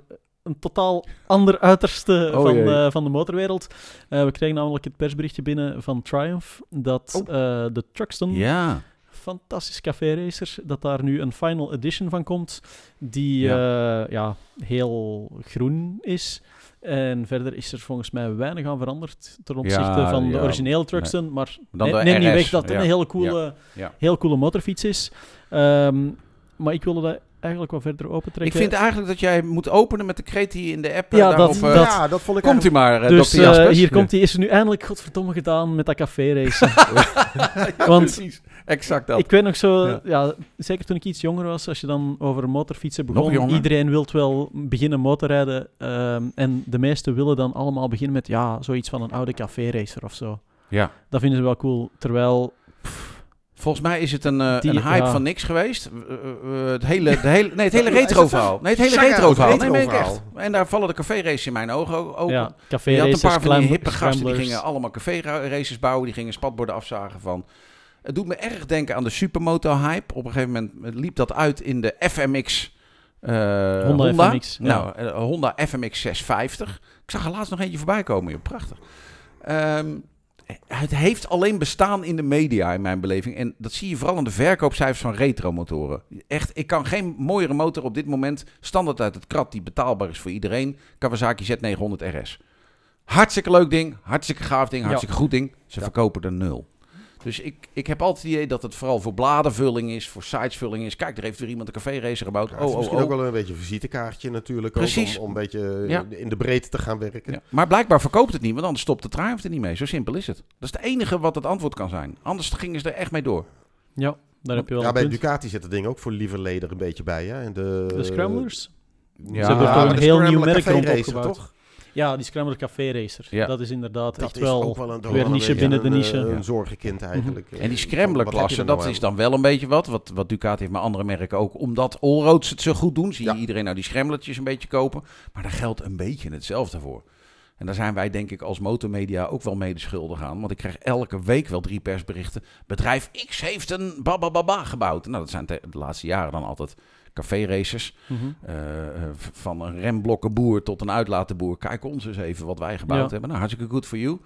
B: een totaal ander uiterste
C: Oh
B: van, eh, van de motorwereld. Eh, we kregen namelijk het persberichtje binnen van Triumph dat
D: Oh.
B: eh, de Truxton,
C: ja.
B: fantastisch café racer, dat daar nu een final edition van komt, die ja. ja, heel groen is. En verder is er volgens mij weinig aan veranderd ten opzichte
C: Ja,
B: van de originele Truxton. Maar
C: Dan
B: neem niet weg dat het een hele coole, heel coole motorfiets is. Ehm, maar ik wilde dat eigenlijk wat verder opentrekken.
C: Ik vind eigenlijk dat jij moet openen met de kreet die in de app eh,
B: Ja,
C: daarop...
B: dat-
C: eh,
B: dat-
D: ja, dat vond ik
C: Komt u maar, eh,
B: dus
C: Dr. Jaspers.
B: hier komt hij. Is er nu eindelijk godverdomme gedaan met dat café racen.
C: Ja,
B: Want
C: precies. Exact dat.
B: ik weet nog zo,
C: Ja.
B: ja. zeker toen ik iets jonger was, als je dan over motorfietsen begon, iedereen wil wel beginnen motorrijden. ehm, en de meesten willen dan allemaal beginnen met ja, zoiets van een oude café racer of zo.
C: Ja.
B: Dat vinden ze wel cool. Terwijl,
C: Volgens mij is het een, eh,
B: Die-
C: een hype
B: ja.
C: van niks geweest. Het hele, de hele, nee, het hele retro verhaal. Nee, het hele retro verhaal.
D: het
C: Nee, meen ik
D: retro-verhaal.
C: echt. En daar vallen de café races in mijn ogen ook. ook.
B: ja, café
C: Je had een paar van die hippe gasten die gingen allemaal café ra- races bouwen. Die gingen spatborden afzagen van... Het doet me erg denken aan de supermoto hype. Op een gegeven moment liep dat uit in de FMX eh,
B: Honda
C: Honda.
B: FMX, ja.
C: Nou, eh, Honda FMX 650. Ik zag er laatst nog eentje voorbij komen. Joh. Prachtig. Ehm, het heeft alleen bestaan in de media in mijn beleving. En dat zie je vooral aan de verkoopcijfers van retromotoren. Echt, ik kan geen mooiere motor op dit moment standaard uit het krat die betaalbaar is voor iedereen. Kawasaki Z900 RS. Hartstikke leuk ding, hartstikke gaaf ding, hartstikke goed ding. Ze
D: Ja.
C: verkopen er nul. Dus ik, ik heb altijd het idee dat het vooral voor bladenvulling is, voor sitesvulling is. Kijk, er heeft weer iemand een café racer gebouwd.
D: Ja, het is
C: oh,
D: misschien
C: oh,
D: ook
C: oh.
D: wel een beetje een visitekaartje natuurlijk.
C: Precies.
D: Ook, om, om een beetje
C: Ja.
D: in de breedte te gaan werken.
C: Ja. Maar blijkbaar verkoopt het niet, want anders stopt de Triumph er niet mee. Zo simpel is het. Dat is het enige wat het antwoord kan zijn. Anders gingen ze er echt mee door.
B: Ja, daar heb je wel
D: Ja,
B: een
D: bij
B: punt.
D: Ducati zit het ding ook voor lieverleder een beetje bij. Hè? En de,
B: De Scramblers?
C: Ja,
B: Ze hebben er toch
D: de
B: een heel nieuw merk
D: toch?
B: Ja, die Scrambler Café Racer.
C: Ja.
B: Dat is inderdaad
D: Dat
B: echt
D: is
B: wel...
D: ook wel een,
B: weer
D: een
B: niche binnen de
D: een,
B: niche.
D: eh, Een zorgenkind eigenlijk.
C: En die
D: Wat
C: Scrambler-klasse,
D: heb je er
C: dat is dan wel een beetje wat. Wat, wat Ducati heeft, maar andere merken ook. Omdat Allroads het zo goed doen, zie je
D: Ja.
C: iedereen nou die Scramblertjes een beetje kopen. Maar daar geldt een beetje hetzelfde voor. En daar zijn wij denk ik als motormedia ook wel mede schuldig aan. Want ik krijg elke week wel drie persberichten. Bedrijf X heeft een babababa gebouwd. Nou, dat zijn de laatste jaren dan altijd café-racers.
B: Mhm.
C: Eh, eh, van een remblokkenboer tot een uitlatenboer. Kijk ons eens even wat wij gebouwd
B: Ja.
C: hebben. Nou, hartstikke good for you.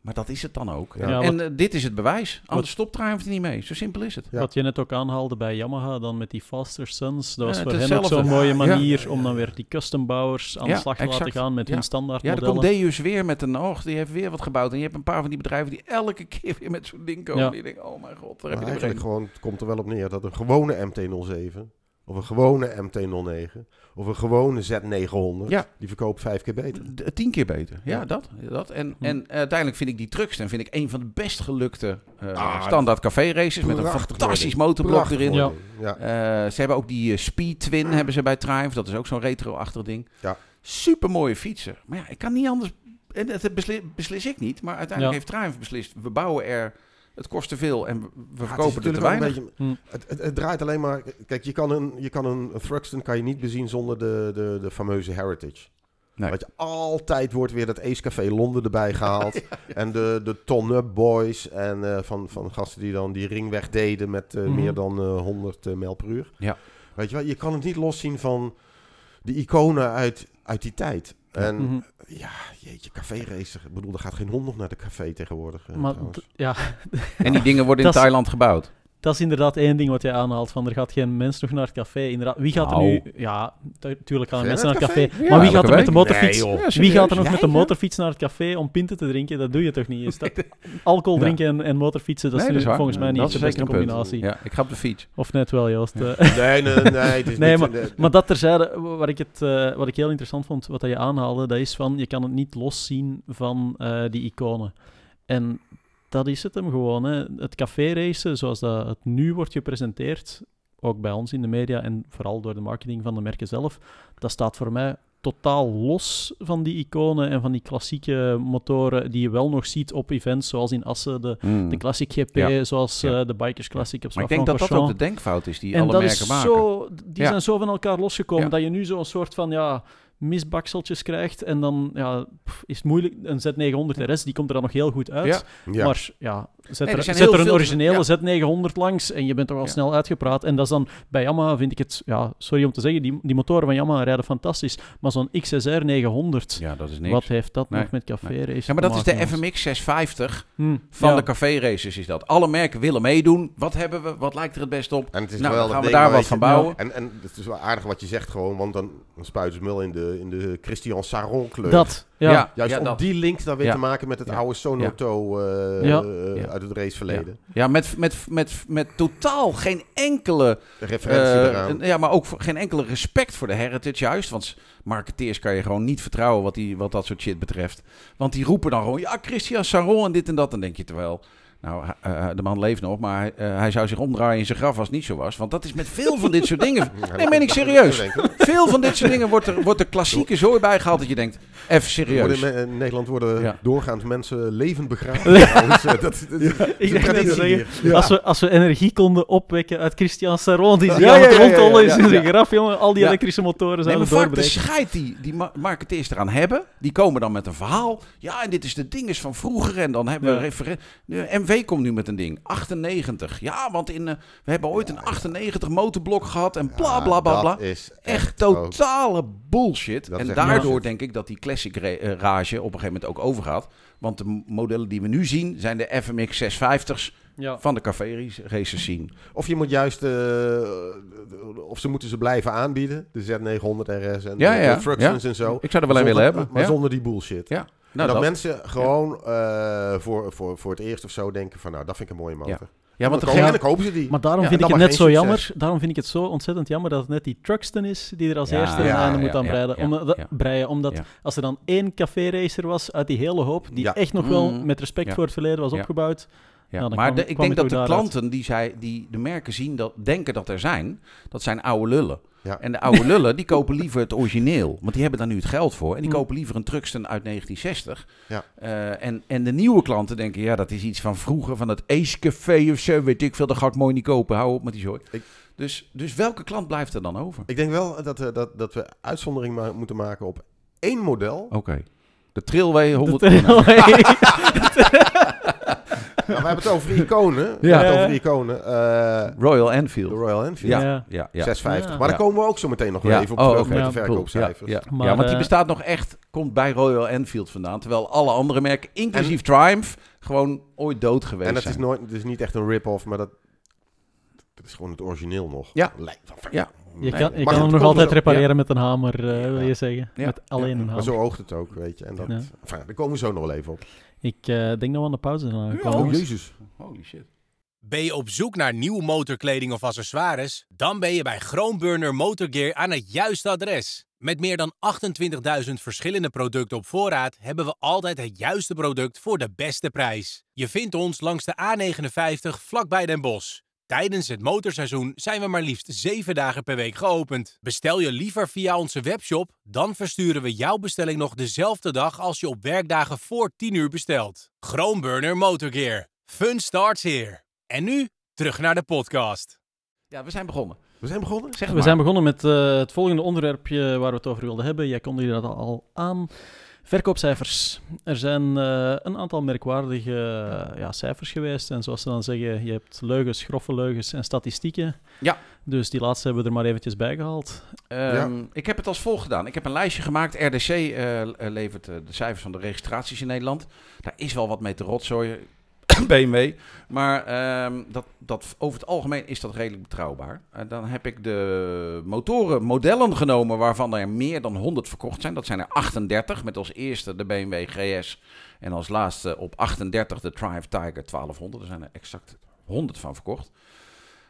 C: Maar dat is het dan ook.
D: Ja.
B: Ja,
C: en
B: wat-
C: eh, dit is het bewijs. Anders stopt Triumph er niet mee. Zo simpel is het.
D: Ja.
B: Wat je net ook aanhaalde bij Yamaha, dan met die Faster Sons. Dat was
C: Ja,
B: voor
C: het
B: hen ook zo'n mooie manier
D: Ja.
B: om dan weer die custombouwers aan
C: Ja,
B: de slag te
C: exact.
B: laten gaan met
C: Ja.
B: hun standaard
C: Ja, dan komt Deus weer met een oog. Die heeft weer wat gebouwd. En je hebt een paar van die bedrijven die elke keer weer met zo'n ding komen.
B: Ja.
C: Die denken, oh mijn god, daar
D: Maar
C: heb je
D: eigenlijk gewoon, het komt er wel op neer dat een gewone MT-07 of een gewone MT-09 of een gewone Z900,
C: Ja.
D: die verkoopt vijf keer beter.
C: D- Tien keer beter. Ja,
D: Ja.
C: dat. dat. En,
B: Hm.
C: en eh, uiteindelijk vind ik die Truxton vind ik een van de best gelukte eh,
D: Ah,
C: standaard café races. Met een fantastisch motorblok
D: Prachtig
C: erin.
B: Ja.
C: Eh, ze hebben ook die eh, Speed Twin hebben ze bij Triumph. Dat is ook zo'n retro-achtig ding.
D: Ja.
C: Super mooie fietsen. Maar ja, ik kan niet anders. En dat beslis, beslis ik niet. Maar uiteindelijk
B: Ja.
C: heeft Triumph beslist. We bouwen er. Het kost te veel en we-
D: Ja, het
C: verkopen er te
D: natuurlijk ook
C: weinig.
D: een beetje-
B: Hm.
D: het, het, het draait alleen maar. Kijk, je kan een, je kan een, een Thruxton kan je niet bezien zonder de, de, de fameuze Heritage.
C: Nee.
D: Want je altijd wordt weer dat Ace Café Londen erbij gehaald. En de, de Ton Up Boys. En eh, van, van gasten die dan die ringweg deden met eh,
B: Mhm.
D: meer dan eh 100 eh, mijl per uur.
C: Ja.
D: Weet je wel, je kan het niet loszien van de iconen uit, uit die tijd. En
B: Mhm.
D: ja, jeetje, café racer. Ik bedoel, er gaat geen hond nog naar de café tegenwoordig. eh,
B: Maar ja,
C: En die dingen worden in
B: Dat
C: Thailand gebouwd.
B: Dat is inderdaad één ding wat jij aanhaalt. Van er gaat geen mens nog naar het café. Inderdaad, wie gaat er
C: Nou.
B: nu... Ja, tu- tuurlijk gaan er mensen naar het café. maar wie
C: Ja,
B: gaat er met de motorfiets...
D: Nee.
C: Ja,
B: Wie gaat er nog met de motorfiets naar het café om pinten te drinken? Dat doe je toch niet? Is dat, alcohol
C: Ja.
B: drinken en, en motorfietsen, dat
C: Nee,
B: is
C: dat
B: volgens mij niet
C: Dat
B: de beste combinatie.
C: Ja, ik ga op de fiets.
B: Of net wel, Joost.
D: Nee, nee, nee. Het is
B: Nee,
D: niet,
B: maar- Maar dat terzijde, wat ik, het, eh, wat ik heel interessant vond, wat je aanhaalde, dat is van, je kan het niet loszien van eh, die iconen. En dat is het hem gewoon. Hè. Het café racen, zoals dat het nu wordt gepresenteerd, ook bij ons in de media en vooral door de marketing van de merken zelf, dat staat voor mij totaal los van die iconen en van die klassieke motoren die je wel nog ziet op events zoals in Assen, de,
C: Mm.
B: de Classic GP,
C: Ja.
B: zoals
C: Ja.
B: eh, de Bikers Classic op
C: Maar ik denk dat dat ook de denkfout is die
B: en
C: alle
B: dat
C: merken
B: is
C: maken.
B: zo, die
C: Ja.
B: zijn zo van elkaar losgekomen
C: Ja.
B: dat je nu zo'n soort van ja, misbakseltjes krijgt. En dan ja, pff, is het moeilijk. Een Z900 RS die komt er dan nog heel goed uit.
C: Ja.
D: Ja.
B: Maar ja, zet,
C: Nee, er
B: er, zet er een originele
C: ja.
B: Z900 langs en je bent toch al
C: Ja.
B: snel uitgepraat. En dat is dan bij Yamaha vind ik het, ja, sorry om te zeggen, die, die motoren van Yamaha rijden fantastisch. Maar zo'n XSR 900,
C: Ja, dat is niks.
B: wat heeft dat
C: Nee,
B: nog met café
C: nee.
B: race
C: Ja, maar dat is de FMX 650
B: jongens? Hm,
C: van
B: ja.
C: de café races is dat. Alle merken willen meedoen. Wat hebben we? Wat lijkt er het best op?
D: En het is
C: Nou,
D: wel
C: dan gaan we daar wat van
D: je-
C: bouwen.
D: En, en het is wel aardig wat je zegt gewoon, want dan, dan spuiten ze mul in de, in de Christian Saron kleur.
B: Dat, ja.
C: Ja.
D: Juist om
C: dat.
D: die link dan weer
C: Ja.
D: te maken met het
C: Ja.
D: oude Sonoto eh,
B: Ja.
D: eh,
C: Ja.
D: uit het raceverleden.
C: Ja, met, met, met, met totaal geen enkele...
D: De referentie
C: eh,
D: eraan.
C: ja, maar ook voor- geen enkele respect voor de heritage juist. Want marketeers kan je gewoon niet vertrouwen wat, die, wat dat soort shit betreft. Want die roepen dan gewoon... Ja, Christian Saron en dit en dat. Dan denk je terwijl... Nou, eh, de man leeft nog, maar eh, hij zou zich omdraaien in zijn graf als het niet zo was. Want dat is met veel van dit soort dingen... Nee, meen ik serieus. Veel van dit soort dingen wordt er, wordt er klassieke zooi bij gehaald dat je denkt, even serieus.
D: Worden in, in Nederland worden
C: Ja.
D: doorgaans mensen levend begraven. Eh, dat, dat,
B: Ik denk zeggen, als, we, als we energie konden opwekken uit Christian Saron, die zich
C: Ja,
B: aan
C: ja,
B: het
C: ja, ja,
B: rondtollen
C: ja,
B: is in zijn graf, jongen. Al die
C: Ja.
B: elektrische motoren
C: Nee,
B: zouden
C: maar vaak de
B: doorbreken.
C: scheid die, die ma- marketeers eraan hebben, die komen dan met een verhaal. Ja, en dit is de dinges van vroeger. En dan hebben we
B: Ja.
C: Referen- De MW komt nu met een ding. 98. Ja, want in, eh, we hebben ooit een 98 motorblok gehad en bla bla bla bla.
D: Dat is
C: Echt
D: ook-
C: totale bullshit.
D: Dat
C: en daardoor
D: bullshit.
C: denk ik dat die classic eh, rage op een gegeven moment ook overgaat. Want de modellen die we nu zien zijn de FMX 650's
B: Ja.
C: van de café racers zien.
D: Of je moet juist, eh, of ze moeten ze blijven aanbieden, de Z900 RS en
C: Ja,
D: de,
C: ja,
D: de en zo.
C: Ik zou er wel een willen hebben.
D: Maar
C: ja.
D: zonder die bullshit.
C: Ja. Nou,
D: dat,
C: dat-
D: mensen gewoon eh, voor, voor, voor het eerst of zo denken van, nou, dat vind ik een mooie motor.
C: Ja. ja, want degene-
D: kopen, ze die.
B: Maar daarom
C: Ja,
B: vind ik het net zo jammer. Daarom vind ik het zo ontzettend jammer dat het net die Truxton is die er als
C: Ja,
B: eerste
D: ja,
B: moet aan
C: ja,
B: breiden.
C: ja,
B: Om,
C: ja.
B: breien, omdat
C: Ja.
B: als er dan één café-racer was uit die hele hoop, die
D: Ja.
B: echt nog wel
C: Mm.
B: met respect
C: Ja.
B: voor het verleden was
C: Ja.
B: opgebouwd.
C: Ja,
B: dan
C: maar
B: kwam-
C: de- ik denk dat de klanten die, zij, die de merken zien, dat, denken dat er zijn, dat zijn oude lullen.
D: Ja.
C: En de oude lullen, die kopen liever het origineel. Want die hebben daar nu het geld voor. En die
B: Hm.
C: kopen liever een Truxton uit 1960.
D: Ja.
C: Eh, en, en de nieuwe klanten denken, ja, dat is iets van vroeger, van het Ace Café of zo, weet ik veel. Dat ga ik mooi niet kopen. Hou op met die zooi.
D: Ik-
C: Dus, dus welke klant blijft er dan over?
D: Ik denk wel dat, eh, dat, dat we uitzondering ma- moeten maken op één model.
C: Oké. De Trailway 100.
B: Dat-
D: Nou, we hebben het over iconen. We
C: Ja.
D: hebben het over iconen. eh,
C: Royal
D: de
C: Enfield.
D: Royal Enfield.
C: Ja,
B: Ja.
C: ja, ja.
D: 650.
B: Ja.
D: Maar daar komen we ook zo meteen nog even op
C: Oh,
D: terug met
B: Ja,
D: de verkoopcijfers.
C: ja,
B: Maar,
C: ja, want die
B: eh,
C: bestaat nog echt, komt bij Royal Enfield vandaan. Terwijl alle andere merken, inclusief Triumph, gewoon ooit dood geweest
D: En het is,
C: zijn.
D: nooit, het is niet echt een rip-off, maar dat, dat is gewoon het origineel nog.
C: Ja.
D: Lijkt.
C: Ja.
B: Je kan, je
D: maar
B: kan hem nog altijd repareren met een hamer, eh, wil je zeggen.
C: Ja.
B: Met alleen een
D: Maar
B: hamer.
D: zo oogt het ook, weet je. En dat,
B: Ja.
D: enfin, daar komen we zo nog wel even op.
B: Ik eh, denk dat we aan de pauze zijn aangekomen.
C: Ja.
D: Oh, jezus.
C: Holy shit.
A: Ben je op zoek naar nieuwe motorkleding of accessoires? Dan ben je bij Groenburner Motorgear aan het juiste adres. Met meer dan 28.000 verschillende producten op voorraad hebben we altijd het juiste product voor de beste prijs. Je vindt ons langs de A59 vlakbij Den Bosch. Tijdens het motorseizoen zijn we maar liefst 7 dagen per week geopend. Bestel je liever via onze webshop, dan versturen we jouw bestelling nog dezelfde dag als je op werkdagen voor 10 uur bestelt. Groenburner Motorgear. Fun starts here. En nu terug naar de podcast.
C: Ja, we zijn begonnen.
D: We zijn begonnen?
C: Zeg
B: We zijn begonnen met eh, het volgende onderwerpje waar we het over wilden hebben. Jij kondigde dat al aan. Verkoopcijfers. Er zijn eh, een aantal merkwaardige eh, ja, cijfers geweest. En zoals ze dan zeggen, je hebt leugens, grove leugens en statistieken.
C: Ja.
B: Dus die laatste hebben we er maar eventjes bij gehaald.
C: Ehm, Ik heb het als volgt gedaan. Ik heb een lijstje gemaakt. RDC eh, levert de cijfers van de registraties in Nederland. Daar is wel wat mee te rotzooien. BMW. Maar ehm, dat, dat, over het algemeen is dat redelijk betrouwbaar. En dan heb ik de motoren, modellen genomen waarvan er meer dan 100 verkocht zijn. Dat zijn er 38, met als eerste de BMW GS. En als laatste op 38 de Triumph Tiger 1200. Er zijn er exact 100 van verkocht.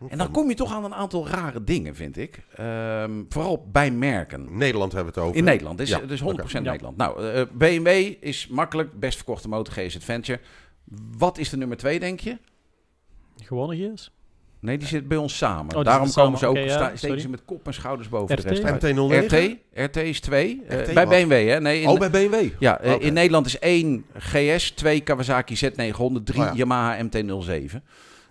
C: En dan kom je toch aan een aantal rare dingen, vind ik. Ehm, vooral bij merken.
D: Nederland hebben we het over.
C: In Nederland, dus,
D: Ja,
C: dus 100%
D: oké.
B: Ja.
C: Nederland. Nou, eh, BMW is makkelijk, best verkochte motor GS Adventure. Wat is de nummer 2, denk je?
B: Gewone GS?
C: Nee, die zit bij ons samen.
B: die
C: Daarom komen ze ook,
B: ja,
C: steken
B: sorry.
C: ze met kop en schouders boven
B: RT?
C: de rest uit.
D: MT-09?
C: RT, RT is 2.
D: RT
C: bij? BMW, hè? Nee, in,
D: Oh, bij BMW.
C: ja, eh, in Nederland is 1 GS, 2 Kawasaki Z900, 3
D: Oh ja.
C: Yamaha MT-07.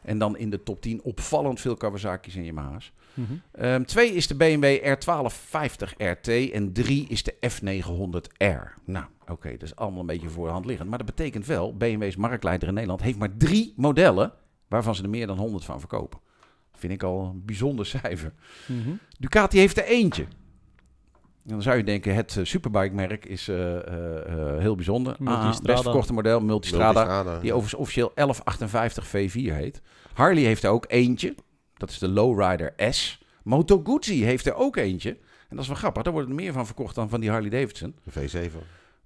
C: En dan in de top 10 opvallend veel Kawasaki's en Yamaha's.
B: Mhm.
C: Ehm 2 is de BMW R1250 RT en 3 is de F900R. Nou, oké, dat is allemaal een beetje voor de hand liggend. Maar dat betekent wel, BMW's marktleider in Nederland heeft maar drie modellen waarvan ze er meer dan 100 van verkopen. Dat vind ik al een bijzonder cijfer.
B: Mhm.
C: Ducati heeft er eentje. En dan zou je denken, het eh, superbike-merk is eh, eh, eh, heel bijzonder.
B: Multistrada.
C: Ah, best verkochte model, Multistrada.
D: Multistrada.
C: Die overigens officieel 1158 V4 heet. Harley heeft er ook eentje. Dat is de Lowrider S. Moto Guzzi heeft er ook eentje. En dat is wel grappig. Daar worden er meer van verkocht dan van die Harley Davidson.
D: De V7.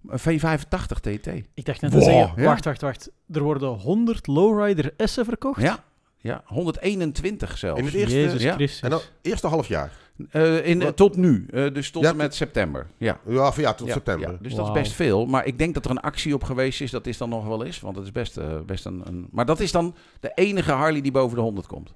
C: Een V85 TT.
B: Ik dacht net te
C: Wow,
B: zeggen,
C: ja.
B: wacht, wacht, wacht. Er worden 100 Lowrider S'en verkocht?
C: Ja, ja 121 zelfs.
D: In het eerste,
B: Jezus
C: ja.
B: Christus.
D: en dan eerste half jaar.
C: Eh, in, tot nu. Eh, dus tot
D: Ja,
C: en met september. Ja.
D: Ja, ja tot
C: Ja,
D: september.
C: ja. Dus dat is best veel. Maar ik denk dat er een actie op geweest is. Dat is dan nog wel eens. Want het is best, eh, best een, een... Maar dat is dan de enige Harley die boven de 100 komt.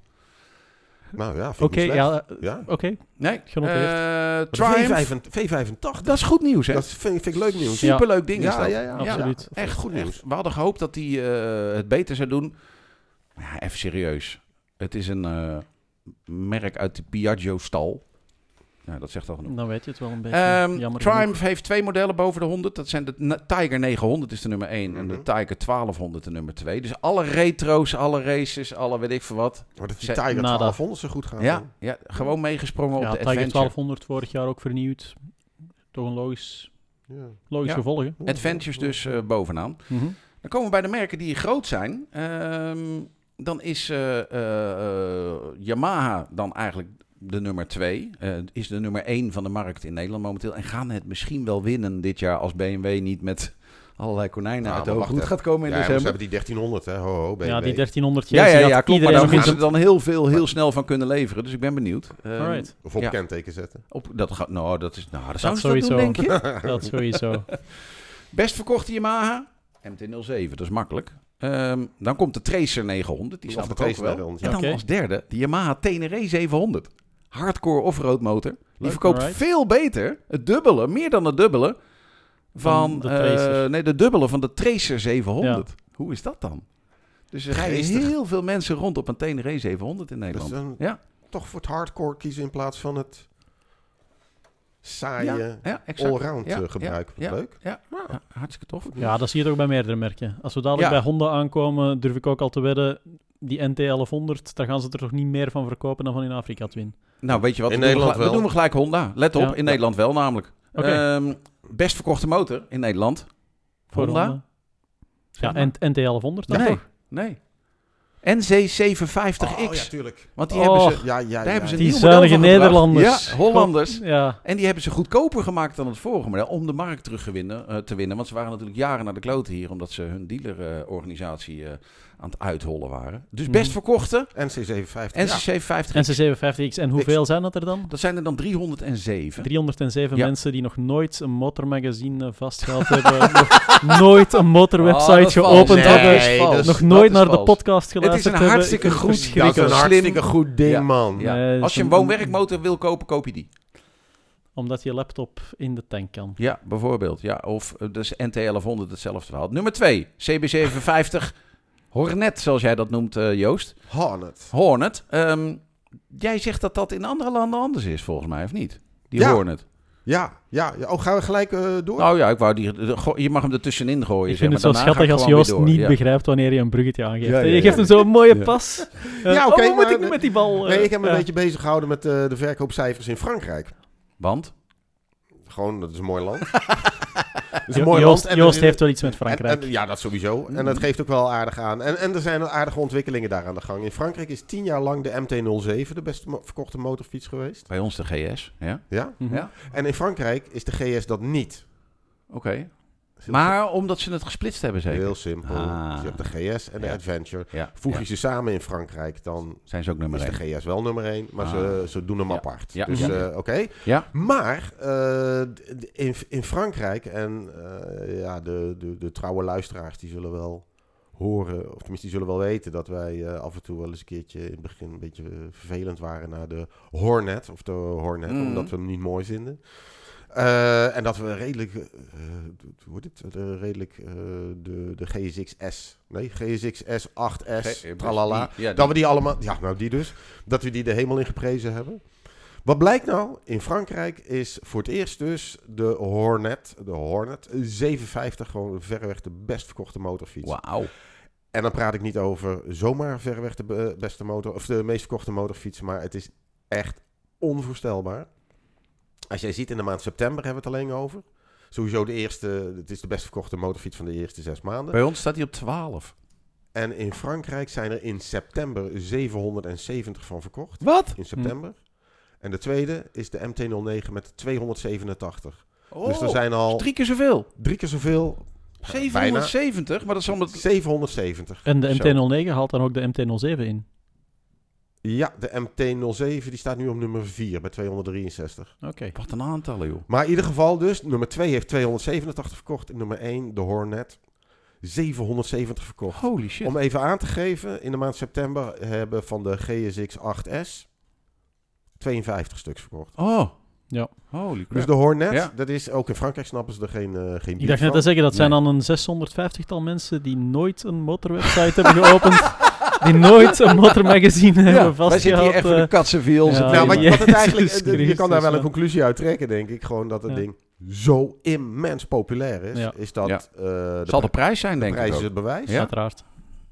D: Nou ja, vind
B: Oké,
D: ik niet slecht.
B: ja,
D: ja.
B: oké.
C: Nee.
B: Genoteerd.
C: Eh,
D: De
C: Triumph.
D: V85, V85.
C: Dat is goed nieuws, hè?
D: Dat vind, vind ik leuk nieuws.
C: Superleuk ding is
D: Ja,
C: dat.
D: ja, ja.
B: Absoluut.
C: echt
D: goed nieuws.
C: We hadden gehoopt dat hij eh, het beter zou doen. Maar ja, even serieus. Het is een eh, merk uit de Piaggio-stal. Ja, dat zegt al genoeg.
B: Dan weet je het wel een beetje.
C: Ehm,
B: Jammer
C: Triumph heeft twee modellen boven de 100. Dat zijn de Tiger 900 is de nummer 1 en de
D: Mhm.
C: Tiger 1200 de nummer 2. Dus alle retro's, alle races, alle weet ik veel wat.
D: Maar dat die Tiger
B: nada.
D: 1200 zo goed gaat.
C: Ja, ja gewoon meegesprongen
B: ja,
C: op de
B: Tiger
C: Adventure.
B: 1200 vorig jaar ook vernieuwd. Toch een logisch,
D: Ja.
B: logisch
C: Ja.
B: gevolg, hè?
C: Adventures dus eh, bovenaan.
B: Mhm.
C: Dan komen we bij de merken die groot zijn. Ehm, dan is eh, eh, Yamaha dan eigenlijk de nummer 2. is de nummer 1 van de markt in Nederland momenteel. En gaan het misschien wel winnen dit jaar als BMW niet met allerlei konijnen
D: Nou,
C: uit de hoed gaat komen in
D: Ja, maar ze
C: december.
D: hebben die 1300, hè. Ho, ho, BMW.
B: Ja, die 1300
C: Ja, ja, ja, klopt. Maar daar gaan ze dan heel veel, heel snel van kunnen leveren. Dus ik ben benieuwd. Ehm.
D: Of op
C: Ja.
D: kenteken zetten.
C: Op, dat gaat, nou, dat is, nou, dat
B: Dat
C: zou ze doen, denk je?
B: Dat sowieso.
C: Best verkochte Yamaha, MT-07, dat is makkelijk. Ehm, dan komt de Tracer 900, die ik ook wel.
D: 900,
C: En dan als derde de Yamaha Tenere 700. Hardcore offroad motor. Die
B: Leuk,
C: verkoopt
B: alright.
C: veel beter, het dubbele, meer dan het dubbele, van,
B: Van de
C: eh,
B: Tracer.
C: nee, de dubbele van de Tracer 700. Hoe is dat dan? Dus er rijden heel veel mensen rond op een Tenere 700 in
D: Dus
C: Nederland.
D: dan
C: ja,
D: toch voor het hardcore kiezen in plaats van het saaie
C: ja, exact.
D: allround
C: Ja,
D: eh, gebruik.
C: ja,
D: Leuk.
C: Ja, ja, hartstikke tof.
B: Ja, dat zie je toch bij meerdere merken. Als we dadelijk
C: Ja.
B: bij Honda aankomen, durf ik ook al te wedden, die NT1100, daar gaan ze er toch niet meer van verkopen dan van in Afrika Twin.
C: Nou, weet je wat?
D: In
C: we doen
D: Nederland
C: we
D: wel.
C: doen we gelijk Honda. Let op,
B: Ja.
C: in Nederland wel namelijk.
B: Oké.
C: Ehm, best verkochte motor in Nederland.
B: Voor
C: Honda?
B: Ja, en NT1100 dan
C: nee,
B: toch?
C: nee. NC750X.
D: Oh, ja, tuurlijk.
C: Want die
B: Oh,
C: hebben ze...
D: Ja, ja,
C: Daar hebben ze een
B: Die
C: nieuw model
B: zuinige
C: van gebracht.
B: Nederlanders.
C: Ja, Hollanders.
B: Ja,
C: En die hebben ze goedkoper gemaakt dan het vorige model om de markt terug te winnen, eh, te winnen. Want ze waren natuurlijk jaren naar de kloten hier, omdat ze hun dealerorganisatie eh, aan het uithollen waren. Dus best
B: Mhm.
C: verkochte
D: NC750. ja.
C: NC750X.
B: NC750X. En hoeveel zijn dat er dan?
C: Dat zijn er dan 307.
B: 307
C: Ja.
B: mensen die nog nooit een motormagazine eh, vastgehad hebben, nog nooit een motorwebsite
C: Oh,
B: geopend
C: Nee, is-
B: nog nooit naar de podcast
C: Het is
B: geluisterd
C: een
B: hebben.
C: hartstikke goed-
B: het
D: Dat is een
C: Slim.
D: hartstikke goed ding,
C: Ja.
D: man.
C: Ja. Als je een woon-werkmotor wil kopen, koop je die.
B: Omdat je laptop in de tank kan.
C: Ja, bijvoorbeeld. Ja, of eh, dus NT1100 hetzelfde verhaal. Nummer 2, CB750 Hornet, zoals jij dat noemt, eh, Joost.
D: Hornet.
C: Hornet. Ehm, jij zegt dat dat in andere landen anders is, volgens mij, of niet? Die
D: Ja.
C: Hornet.
D: Ja, ja, ja. Oh, gaan we gelijk eh, door?
C: Nou ja, ik wou die, de- go- je mag hem er tussenin gooien.
B: Ik
C: zeg
B: vind het
C: maar.
B: zo schattig als Joost niet
C: Ja.
B: begrijpt wanneer je een bruggetje aangeeft.
C: Ja, ja,
B: je
C: ja.
B: geeft hem zo'n mooie
C: Ja.
B: pas. Eh,
D: Ja,
B: oh,
D: oké,
B: hoe moet
D: maar-
B: ik met die bal?
D: nee,
B: eh,
D: ik heb me
B: ja.
D: een beetje bezig gehouden met eh, de verkoopcijfers in Frankrijk.
C: Want?
D: Gewoon, dat is een mooi land. Het is een mooi
B: Joost,
D: land. en
B: Joost heeft wel iets met Frankrijk.
D: en- ja, dat sowieso. En
C: Mm.
D: dat geeft ook wel aardig aan. En, en er zijn aardige ontwikkelingen daar aan de gang. In Frankrijk is tien jaar lang de MT-07 de beste mo- verkochte motorfiets geweest.
C: Bij ons de GS. Ja,
D: Ja?
B: Mhm.
C: ja.
D: En in Frankrijk is de GS dat niet.
C: oké. Maar omdat ze het gesplitst hebben, zeker?
D: Heel simpel.
C: Ah.
D: Dus je hebt de GS en de
C: Ja.
D: Adventure.
C: Ja,
D: Voeg je
C: ja.
D: ze samen in Frankrijk, dan
C: Zijn ze ook nummer
D: is
C: 1.
D: de GS wel nummer 1. Maar ze,
C: Ah.
D: ze doen hem apart. Dus eh, oké.
C: Ja.
D: Maar eh, in, in Frankrijk, en eh, ja, de, de, de trouwe luisteraars die zullen wel horen, of tenminste die zullen wel weten, dat wij af en toe wel eens een keertje in het begin een beetje vervelend waren naar de Hornet, of de Hornet,
C: Mhm.
D: omdat we hem niet mooi vinden. Eh, en dat we redelijk, eh, hoe wordt het, Eh, redelijk eh, de, de GSX-S, nee, GSX-S 8S,
C: Ge-
D: tralala,
C: ja,
D: dat we die allemaal, ja nou die dus, dat we die de hemel in geprezen hebben. Wat blijkt nou? In Frankrijk is voor het eerst dus de Hornet, de Hornet 750 gewoon verreweg de best verkochte motorfiets.
C: Wauw.
D: En dan praat ik niet over zomaar verreweg de be- beste motor of de meest verkochte motorfiets, maar het is echt onvoorstelbaar. Als jij ziet in de maand september hebben we het alleen over. Sowieso de eerste, het is de best verkochte motorfiets van de eerste zes maanden.
C: Bij ons staat hij op 12.
D: En in Frankrijk zijn er in september 770 van verkocht.
C: Wat?
D: In september. En de tweede is de MT-09 met 287.
C: Oh,
D: dus er zijn al
C: drie keer zoveel.
D: drie keer zoveel.
C: 770, maar dat is omdat...
D: 770.
B: En de
D: Zo.
B: MT-09 haalt dan ook de MT-07 in.
D: Ja, de MT-07 die staat nu op nummer 4 bij 263.
B: Oké.
C: Wat een aantallen, joh.
D: Maar in ieder geval dus, nummer 2 heeft 287 verkocht. En nummer 1, de Hornet, 770 verkocht.
C: Holy shit.
D: Om even aan te geven, in de maand september hebben van de GSX 8S 52 stuks verkocht.
C: Oh.
B: Ja.
C: Holy crap.
D: Dus de Hornet,
C: Ja.
D: dat is ook in Frankrijk snappen ze er geen, eh geen
B: Ik dacht net te zeggen, dat zijn dan een 650-tal mensen die nooit een motorwebsite hebben geopend. Die nooit een motormagazine hebben
C: wij zitten hier echt voor
B: eh,
C: de katsenviels.
B: ja,
D: Nou, wat,
B: Jezus
D: wat het eigenlijk, eh, je kan daar wel een conclusie uit trekken, denk ik. Gewoon dat het
B: Ja.
D: ding zo immens populair is.
B: Ja.
D: Is dat
C: Ja.
D: eh, de,
C: Zal de
D: pri-
C: prijs zijn,
D: de
C: denk
D: prijs
C: ik
D: is
C: ook.
D: het bewijs.
C: Ja.
B: Uiteraard.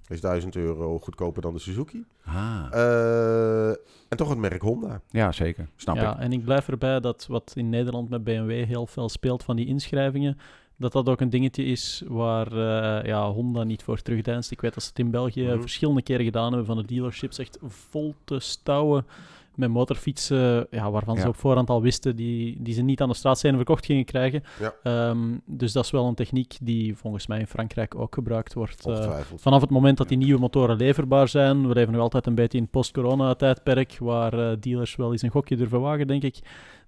D: Is 1000 euro goedkoper dan de Suzuki.
C: Ah.
D: Eh, en toch het merk Honda.
C: Ja, zeker. Snap
B: ja,
C: ik.
B: en ik blijf erbij dat wat in Nederland met BMW heel veel speelt van die inschrijvingen, dat dat ook een dingetje is waar eh, ja, Honda niet voor terugdeinst. Ik weet dat ze het in België
D: Mhm.
B: verschillende keren gedaan hebben van de dealerships echt vol te stouwen met motorfietsen, ja, waarvan
C: Ja.
B: ze op voorhand al wisten die, die ze niet aan de straatscène verkocht gingen krijgen.
D: Ja.
B: Ehm, dus dat is wel een techniek die volgens mij in Frankrijk ook gebruikt wordt. eh. Vanaf het moment dat die nieuwe motoren leverbaar zijn, we leven nog altijd een beetje in post-corona-tijdperk, waar eh, dealers wel eens een gokje durven wagen, denk ik,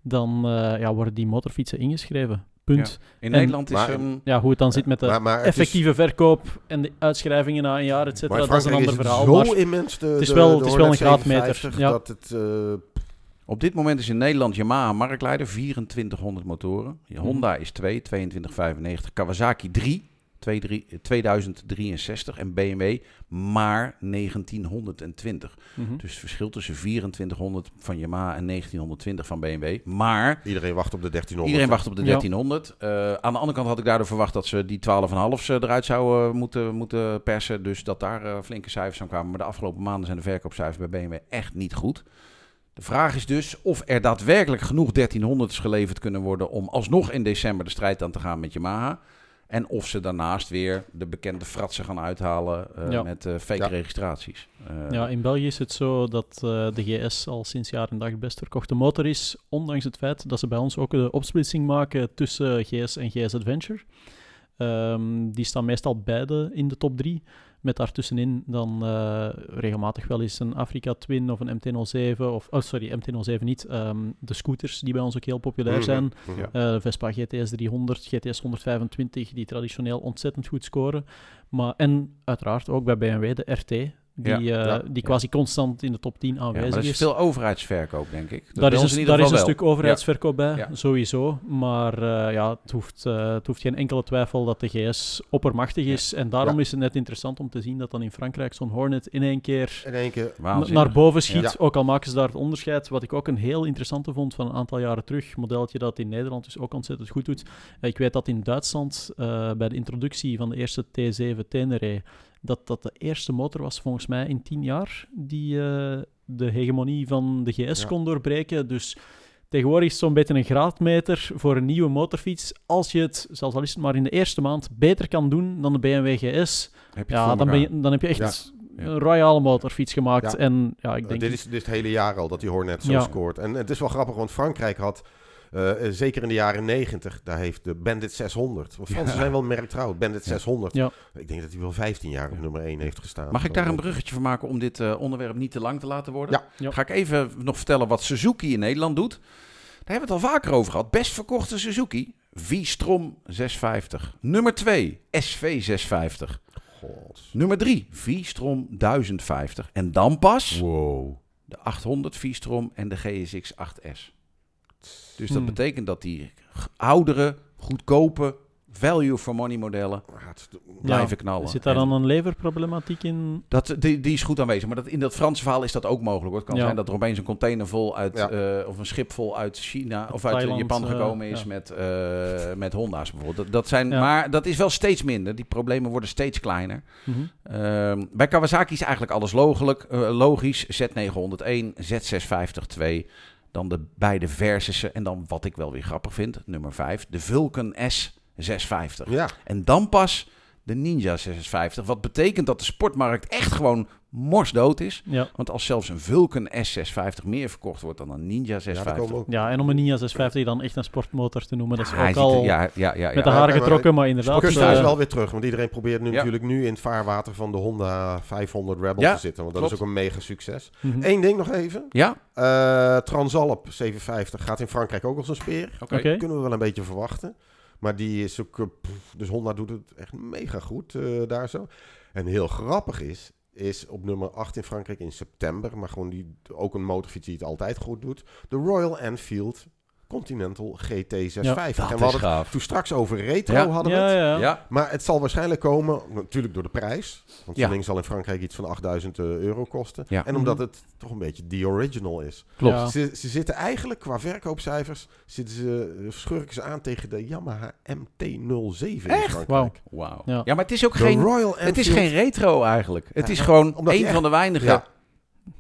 B: dan ja, worden die motorfietsen ingeschreven. Punt.
C: In
B: En-
C: Nederland is
D: maar-
C: een...
B: Ja, hoe het dan zit met de
D: maar, maar het is-
B: effectieve verkoop en de uitschrijvingen na een jaar, et cetera,
D: in
B: dat is een ander
D: is
B: verhaal.
D: zo
B: maar
D: immens, de,
B: het is
D: de-
B: wel-
D: de
B: het is wel een graadmeter,
D: 750,
B: ja.
D: Dat het, eh,
C: Op dit moment is in Nederland Yamaha marktleider, 2400 motoren. Honda is 2, 2295. Kawasaki 3, 2063. En BMW maar 1920.
B: Mhm.
C: Dus het verschil tussen 2400 van Yamaha en 1920 van BMW. Maar
D: iedereen wacht op de 1300.
C: iedereen wacht op de
B: Ja.
C: 1300. Eh, aan de andere kant had ik daardoor verwacht dat ze die 12,5 eruit zouden moeten, moeten persen. Dus dat daar eh, flinke cijfers aan kwamen. Maar de afgelopen maanden zijn de verkoopcijfers bij BMW echt niet goed. De vraag is dus of er daadwerkelijk genoeg 1300's geleverd kunnen worden om alsnog in december de strijd aan te gaan met Yamaha. En of ze daarnaast weer de bekende fratsen gaan uithalen eh,
B: Ja.
C: met eh, fake
D: Ja.
C: registraties. Eh,
B: Ja, in België is het zo dat eh, de GS al sinds jaar en dag de best verkochte motor is, ondanks het feit dat ze bij ons ook de opsplitsing maken tussen GS en GS Adventure. Ehm, die staan meestal beide in de top 3. Met daartussenin dan eh, regelmatig wel eens een Afrika Twin of een MT-07. Of, oh, sorry, MT-07 niet. ehm, de scooters die bij ons ook heel populair
D: Mhm,
B: zijn. Eh, Vespa GTS 300, GTS 125, die traditioneel ontzettend goed scoren. Maar, en uiteraard ook bij BMW de RT, die,
C: Ja,
B: eh,
D: ja,
B: die
C: ja.
B: quasi constant in de top 10
C: ja,
B: aanwezig
C: maar er is
B: is.
C: veel overheidsverkoop, denk ik. Dat
B: Daar
C: bij
B: is, een, daar is een stuk overheidsverkoop bij,
C: Ja.
B: sowieso. Maar eh, ja, het hoeft, eh, het hoeft geen enkele twijfel dat de GS oppermachtig is. En daarom
D: Ja.
B: is het net interessant om te zien dat dan in Frankrijk zo'n Hornet in één keer
D: In één keer.
B: naar boven schiet.
D: Ja.
B: Ook al maken ze daar het onderscheid. Wat ik ook een heel interessante vond van een aantal jaren terug. Een modelletje dat in Nederland dus ook ontzettend goed doet. Ik weet dat in Duitsland eh, bij de introductie van de eerste T7 Tenere dat dat de eerste motor was volgens mij in tien jaar die eh, de hegemonie van de GS
D: Ja.
B: kon doorbreken. Dus tegenwoordig is het zo'n beetje een graadmeter voor een nieuwe motorfiets. Als je het, zelfs al is het maar in de eerste maand, beter kan doen dan de BMW GS,
C: Heb je het
B: ja, dan, ben je, dan heb je echt
C: Ja.
B: een royale motorfiets gemaakt.
D: Ja.
B: En ja, ik
D: Eh,
B: denk...
D: dit, is, dit is het hele jaar al dat die Hornet zo
B: Ja.
D: scoort. En het is wel grappig, want Frankrijk had, eh, eh, zeker in de jaren 90, daar heeft de Bandit 600. Want Fransen
C: Ja.
D: zijn wel merktrouw, Bandit
C: Ja.
D: 600.
B: Ja.
D: Ik denk dat hij wel 15 jaar op nummer 1 heeft gestaan.
C: Mag ik daar een
D: Zo.
C: bruggetje van maken om dit eh, onderwerp niet te lang te laten worden?
D: Ja.
B: Ja.
C: Ga ik even nog vertellen wat Suzuki in Nederland doet. Daar hebben we het al vaker over gehad. Best verkochte Suzuki. V-Strom 650. Nummer 2, SV 650.
D: God.
C: Nummer 3, V-Strom 1050. En dan pas
D: Wow.
C: de 800 V-Strom en de GSX 8S. Dus dat
B: Hmm.
C: betekent dat die oudere, goedkope, value for money modellen
D: Ja,
C: blijven knallen.
B: Zit daar
C: En
B: dan een leverproblematiek in?
C: dat, die, die is goed aanwezig, maar dat, in dat Franse verhaal is dat ook mogelijk. Hoor. Het kan
B: Ja.
C: zijn dat er opeens een container vol uit,
D: Ja.
C: eh, of een schip vol uit China of uit
B: Thailand,
C: Japan
B: eh,
C: gekomen is
B: ja.
C: met, eh, met Honda's bijvoorbeeld. Dat, dat zijn,
B: Ja.
C: Maar dat is wel steeds minder. Die problemen worden steeds kleiner.
B: Mhm.
C: Ehm, bij Kawasaki is eigenlijk alles logelijk, eh, logisch. Z901, Z650-2. Dan de beide Versussen. En dan wat ik wel weer grappig vind, nummer 5. De Vulcan S650.
D: Ja,
C: En dan pas de Ninja 650. Wat betekent dat de sportmarkt echt gewoon morsdood is.
B: Ja.
C: Want als zelfs een Vulcan S650 meer verkocht wordt dan een Ninja
D: ja daar
C: 650.
D: komen ook.
B: ja, en om een Ninja 650 dan echt een sportmotor te noemen, dat is
C: Ah,
B: ook
C: er-
B: al
C: ja, ja, ja, ja.
B: met de
D: Ja,
B: haren
D: maar-
B: getrokken, maar inderdaad...
D: Is
B: eh,
D: wel weer terug, want iedereen probeert nu
C: Ja.
D: natuurlijk nu in het vaarwater van de Honda 500 Rebel
C: Ja,
D: te zitten. Want dat
C: klopt.
D: is ook een mega succes.
B: mhm.
D: Eén ding nog even.
C: Ja?
D: Eh, Transalp 750 gaat in Frankrijk ook als een speer.
C: Oké.
B: Oké.
D: Kunnen we wel een beetje verwachten. Maar die is ook... eh, dus Honda doet het echt mega goed eh, daar zo. En heel grappig is, is op nummer 8 in Frankrijk in september... maar gewoon die, ook een motorfiets die het altijd goed doet... de Royal Enfield Continental GT650.
C: Dat
D: en we
C: is
D: hadden
C: gaaf.
D: het toen straks over retro
C: Ja.
D: hadden we
B: Ja,
D: het.
B: ja.
C: Ja.
D: Maar het zal waarschijnlijk komen, natuurlijk door de prijs. Want
C: Ja.
D: zo'n ding zal in Frankrijk iets van 8000 euro kosten.
C: Ja.
D: En omdat het toch een beetje the original is.
C: Klopt.
B: Ja.
D: Ze, ze zitten eigenlijk qua verkoopcijfers, zitten ze, eh, schurken ze aan tegen de Yamaha MT-07 in
C: Echt?
D: Frankrijk.
C: Wauw.
B: Ja.
C: Ja. maar het is ook
D: De
C: geen...
D: Royal
C: Het is geen retro eigenlijk. Het
D: Ja,
C: is gewoon
D: omdat
C: een
D: echt-
C: van de weinige
D: Ja.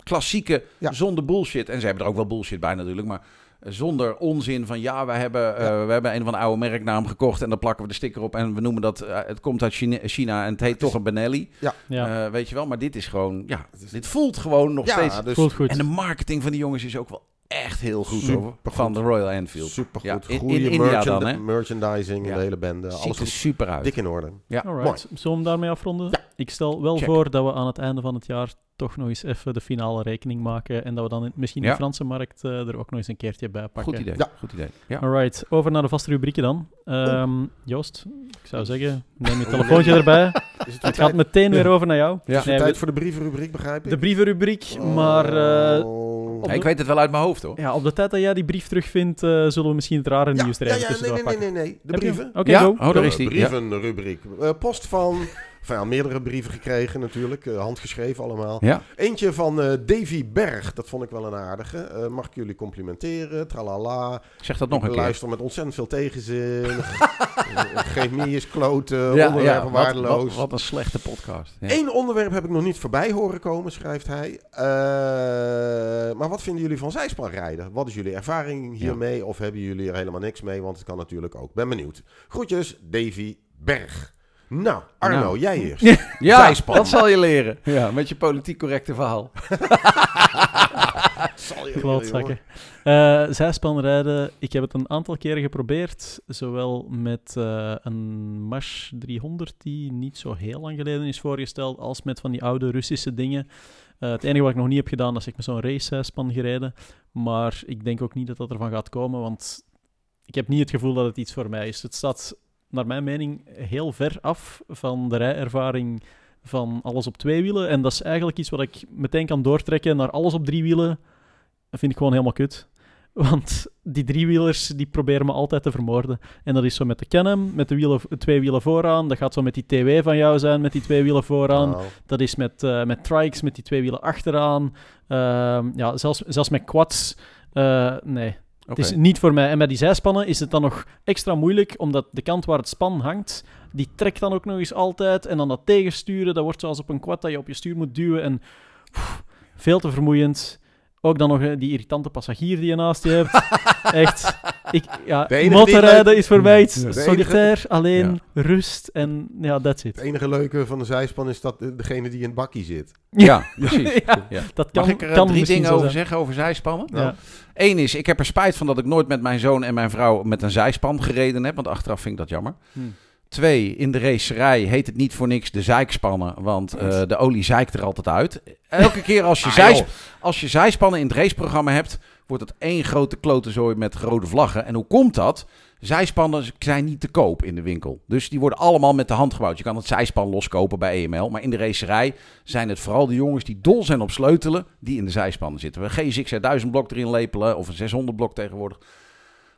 C: klassieke
D: Ja.
C: zonder bullshit. En ze hebben er ook wel bullshit bij natuurlijk, maar eh, zonder onzin van ja, we hebben, eh, we hebben een van de oude merknaam gekocht en dan plakken we de sticker op en we noemen dat, eh, het komt uit China, China en het heet toch een Benelli.
B: Ja.
C: Eh, weet je wel, maar dit is gewoon, ja, dit voelt gewoon nog steeds.
D: Ja, dus
B: Voelt goed.
C: En de marketing van die jongens is ook wel echt heel goed van de Royal Enfield.
D: supergoed.
C: Ja, in-
D: Goede
C: in India
D: merchand-
C: dan, hè?
D: merchandising,
C: Ja.
D: de hele bende.
C: Ziet
D: Alles
C: er
D: goed.
C: super uit.
D: dik in orde.
C: Ja.
B: Alright. Zullen we hem daarmee afronden?
D: Ja.
B: Ik stel wel
C: Check.
B: voor dat we aan het einde van het jaar toch nog eens even de finale rekening maken en dat we dan in- misschien
C: Ja.
B: de Franse markt eh, er ook nog eens een keertje bij pakken.
C: Goed idee.
D: Ja.
C: Goed idee. Ja.
B: Alright, over naar de vaste rubrieken dan. Ehm, Joost, ik zou zeggen, neem je telefoontje erbij.
D: Is het
B: gaat meteen weer over naar jou.
C: Ja.
D: is het weer
B: Nee,
D: tijd voor de brievenrubriek, begrijp ik?
B: de brievenrubriek, maar eh, Op
C: Ja, ik weet het wel uit mijn hoofd hoor.
B: ja, op de tijd dat jij die brief terugvindt, eh, zullen we misschien het rare
D: ja,
B: nieuws
D: ja,
B: even
D: ja, nee, nee, nee,
B: pakken.
D: nee, nee. De brieven.
B: Oké,
C: ja?
B: go.
C: Oh, daar is die. Ja.
D: brievenrubriek. Eh, post van, van ja, meerdere brieven gekregen natuurlijk, eh, handgeschreven allemaal.
C: Ja.
D: Eentje van eh, Davy Berg, dat vond ik wel een aardige. Eh, mag ik jullie complimenteren, tralala.
C: Zeg dat nog
D: ik
C: een keer.
D: luister met ontzettend veel tegenzin. Chemie is kloten,
C: Ja,
D: onderwerpen
C: ja,
D: waardeloos.
C: wat, wat een slechte podcast. Ja.
D: Eén onderwerp heb ik nog niet voorbij horen komen, schrijft hij. Maar wat vinden jullie van zijspanrijden? Wat is jullie ervaring hiermee? Of hebben jullie er helemaal niks mee? Want het kan natuurlijk ook. Ben benieuwd. Groetjes, Davy Berg. Nou, Arno,
C: Nou.
D: jij eerst.
C: Ja,
D: Zijspan.
C: dat zal je leren. Ja, met je politiek correcte verhaal.
D: Zal je
B: Klootzakken. Eh zijspanrijden, ik heb het een aantal keren geprobeerd. Zowel met eh, een Mash 300, die niet zo heel lang geleden is voorgesteld, als met van die oude Russische dingen. Eh, het enige wat ik nog niet heb gedaan, is ik met zo'n race-zijspan gereden. Maar ik denk ook niet dat dat ervan gaat komen, want ik heb niet het gevoel dat het iets voor mij is. Het staat, naar mijn mening, heel ver af van de rijervaring van alles op twee wielen. En dat is eigenlijk iets wat ik meteen kan doortrekken naar alles op drie wielen. Dat vind ik gewoon helemaal kut. Want die driewielers die proberen me altijd te vermoorden. En dat is zo met de Can-Am, met de wielen, twee wielen vooraan. Dat gaat zo met die TW van jou zijn, met die twee wielen vooraan. Dat is met, eh met trikes, met die twee wielen achteraan. Ehm, ja, zelfs, zelfs met quads. Eh, nee, Het is niet voor mij. En bij die zijspannen is het dan nog extra moeilijk, omdat de kant waar het span hangt, die trekt dan ook nog eens altijd. En dan dat tegensturen, dat wordt zoals op een quad dat je op je stuur moet duwen. En veel te vermoeiend. Ook dan nog die irritante passagier die je naast je hebt. Echt. Ik, ja, motorrijden
D: leuk-
B: is voor mij iets
D: enige-
B: solitair, alleen, rust en ja, that's
D: het
B: it.
D: enige leuke van de zijspan is dat de- degene die in het bakkie zit.
C: Ja, precies.
B: ja,
C: Ja.
B: dat kan,
C: Mag ik er eh,
B: kan
C: drie
B: misschien
C: dingen
B: zo
C: over
B: zijn.
C: zeggen over zijspannen?
B: Ja.
C: Eén is, ik heb er spijt van dat ik nooit met mijn zoon en mijn vrouw met een zijspan gereden heb. Want achteraf vind ik dat jammer.
B: Hmm.
C: Twee, in de racerij heet het niet voor niks de zijkspannen. Want eh, de olie zeikt er altijd uit. Elke keer als je,
D: Ah, joh.
C: als je zijspannen in het raceprogramma hebt, wordt het één grote klotenzooi met rode vlaggen. En hoe komt dat? Zijspannen zijn niet te koop in de winkel. Dus die worden allemaal met de hand gebouwd. Je kan het zijspan loskopen bij EML. Maar in de racerij zijn het vooral de jongens die dol zijn op sleutelen, die in de zijspannen zitten. We GSX 1000 blok erin lepelen, of een 600 blok tegenwoordig.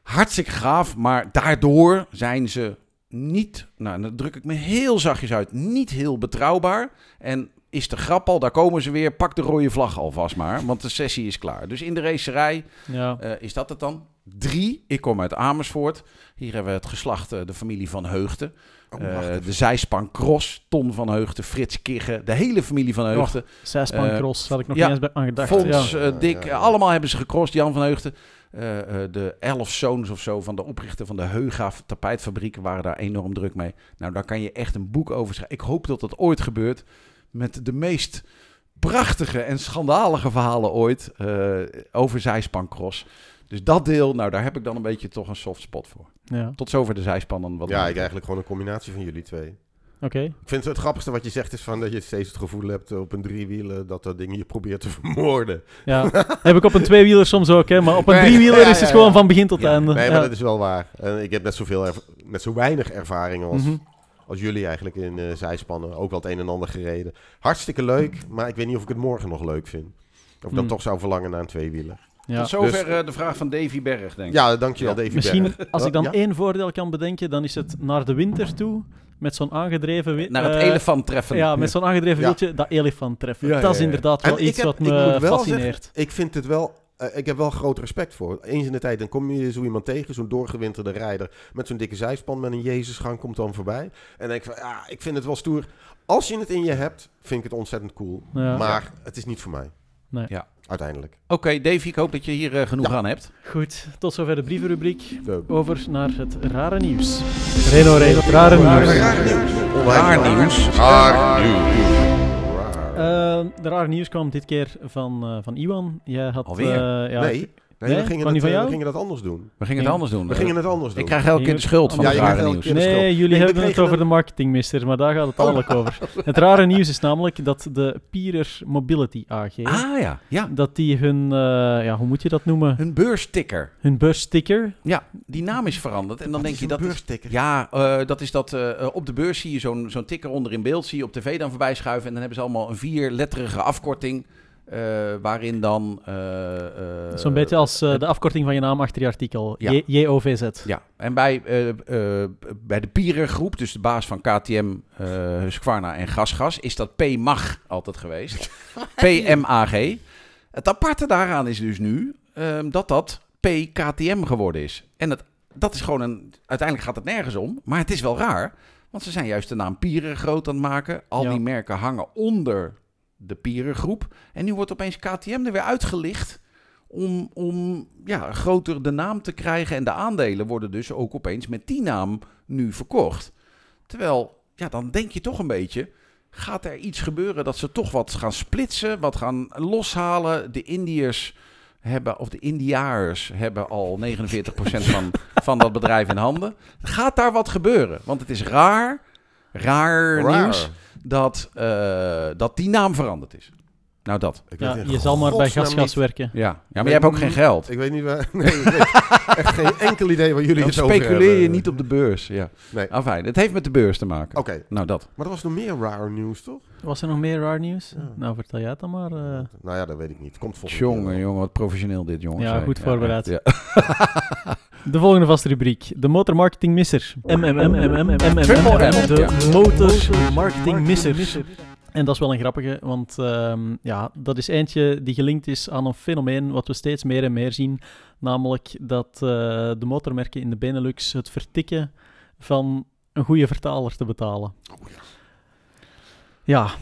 C: Hartstikke gaaf, maar daardoor zijn ze niet, nou dan druk ik me heel zachtjes uit, niet heel betrouwbaar. En is de grap al, daar komen ze weer, pak de rode vlag alvast maar, want de sessie is klaar. Dus in de racerij
B: Ja.
C: eh, is dat het dan. Drie, ik kom uit Amersfoort. Hier hebben we het geslacht, eh, de familie van Heugden.
D: Oh,
C: Eh, de zijspan Cross, Ton van Heugden, Frits Kigge, de hele familie van Heugden.
B: Zijspancross, had ik nog
C: ja,
B: niet eens bij aan gedacht.
C: Fons,
B: ja.
C: Dick,
D: Ja, ja, ja.
C: allemaal hebben ze gecrossed. Jan van Heugden, eh, eh, de elf zoons of zo van de oprichter van de Heuga tapijtfabrieken waren daar enorm druk mee. Nou, daar kan je echt een boek over schrijven. Ik hoop dat dat ooit gebeurt met de meest prachtige en schandalige verhalen ooit eh, over zijspancross. Dus dat deel, nou daar heb ik dan een beetje toch een soft spot voor.
B: ja.
C: Tot zover de zijspannen. Wat
D: Ja, ik eigenlijk gewoon een combinatie van jullie twee.
B: Oké.
D: Ik vind het grappigste wat je zegt is van dat je steeds het gevoel hebt op een driewielen dat dat ding je probeert te vermoorden.
B: Ja, heb ik op een tweewieler soms ook, hè, maar op een
D: Nee,
B: driewieler
D: ja,
B: is het
D: ja,
B: gewoon
D: ja.
B: van begin tot
C: Ja,
B: einde.
D: Nee,
B: ja.
D: maar dat is wel waar. En ik heb net, zoveel erv- net zo weinig ervaring als,
B: Mhm.
D: als jullie eigenlijk in eh, zijspannen. Ook wel het een en ander gereden. Hartstikke leuk, maar ik weet niet of ik het morgen nog leuk vind. Of ik dan
B: Hmm.
D: toch zou verlangen naar een tweewieler.
B: Ja.
C: Tot zover
D: Dus-
C: eh, de vraag van Davy Berg, denk ik.
D: Ja, dankjewel
C: Ja.
D: Davy
B: Misschien,
D: Berg.
B: als ik dan
D: Ja?
B: één voordeel kan bedenken, dan is het naar de winter toe, met zo'n aangedreven...
C: Naar het
B: eh,
C: elefant treffen.
B: Ja, met zo'n aangedreven
D: Ja.
B: wieltje, dat elefant treffen.
C: Ja,
B: dat is inderdaad
D: En
B: wel iets
D: heb-
B: wat me
D: wel
B: fascineert.
D: zeggen, ik vind het wel... eh, ik heb wel groot respect voor. Eens in de tijd, dan kom je zo iemand tegen, zo'n doorgewinterde rijder met zo'n dikke zijspan met een Jezusgang komt dan voorbij. En dan denk ik van, ja, ik vind het wel stoer. Als je het in je hebt, vind ik het ontzettend cool.
B: Ja.
D: Maar het is niet voor mij.
B: Nee.
C: Ja.
D: Uiteindelijk.
C: Oké, Davy, ik hoop dat je hier eh, genoeg
D: Ja.
C: aan hebt.
B: Goed, tot zover de brievenrubriek. Over naar het rare nieuws. Reno, Reno, het rare nieuws.
D: Raar nieuws.
C: Raar nieuws.
D: Raar nieuws. Raar.
B: Eh, de rare nieuws kwam dit keer van, eh, van Iwan. Jij had...
C: Alweer?
B: eh, ja,
D: nee, nee,
B: Nee?
D: we, gingen het, eh,
B: jou?
D: we gingen dat anders doen.
C: We gingen het anders doen.
D: We gingen het anders doen.
C: Ik krijg elke keer de schuld van
D: Ja,
C: het rare nieuws.
B: Nee, jullie hebben het over de marketingmeester, maar daar gaat het
D: Oh.
B: eigenlijk over. Het rare nieuws is namelijk dat de Pierer Mobility AG,
C: Ah ja, ja.
B: dat die hun, eh, ja, hoe moet je dat noemen?
C: Hun beursticker.
B: Hun beurssticker.
C: Ja, die naam is veranderd. En dan
D: Wat
C: denk
D: is
C: je dat is...
D: beursticker?
C: Ja, eh, dat is dat eh, eh, op de beurs zie je zo'n zo'n ticker onder in beeld, zie je op tv dan voorbij schuiven. En dan hebben ze allemaal een vierletterige afkorting, eh, waarin dan... eh, eh,
B: Zo'n beetje als de afkorting van je naam achter je artikel.
C: Ja.
B: JOVZ.
C: Ja, en bij, eh, eh, bij de Pierengroep, dus de baas van KTM, eh Husqvarna en Gasgas, is dat PMAG altijd geweest. PMAG. Het aparte daaraan is dus nu ehm, dat dat PKTM geworden is. En het, dat is gewoon een... Uiteindelijk gaat het nergens om, maar het is wel raar. Want ze zijn juist de naam Pieren groot aan het maken. Al
B: Ja.
C: die merken hangen onder de Pierengroep. En nu wordt opeens KTM er weer uitgelicht om, om ja, groter de naam te krijgen. En de aandelen worden dus ook opeens met die naam nu verkocht. Terwijl, ja, dan denk je toch een beetje... Gaat er iets gebeuren dat ze toch wat gaan splitsen, wat gaan loshalen? De Indiërs hebben, of de Indiaars hebben al 49% van, van dat bedrijf in handen. Gaat daar wat gebeuren? Want het is raar, raar,
D: Raar.
C: nieuws dat, eh, dat die naam veranderd is. Nou, dat.
D: Ik
B: Ja, je zal maar bij gasgas werken.
C: Ja, ja maar je hebt ook geen geld.
D: Ik weet niet waar... Nee, ik weet echt geen enkel idee waar jullie
C: Dan
D: het over
C: speculeer je niet op de beurs. Ja.
D: Nee.
C: Afijn, het heeft met de beurs te maken.
D: Oké,
C: Nou, dat.
D: maar er was nog meer raar nieuws, toch?
B: Was er nog meer raar nieuws?
D: Ja.
B: Nou, vertel jij het dan maar. eh.
D: Nou ja, dat weet ik niet. Komt volgens mij
C: Jongen, jongen, wat professioneel dit, jongens.
B: Ja, goed voorbereid.
C: echt,
B: De volgende vaste rubriek. De motormarketing misser. MMM,
C: Triple M,
B: De
C: ja.
B: motormarketing misser. En dat is wel een grappige, want ehm, ja, dat is eentje die gelinkt is aan een fenomeen wat we steeds meer en meer zien. Namelijk dat eh, de motormerken in de Benelux het vertikken van een goede vertaler te betalen.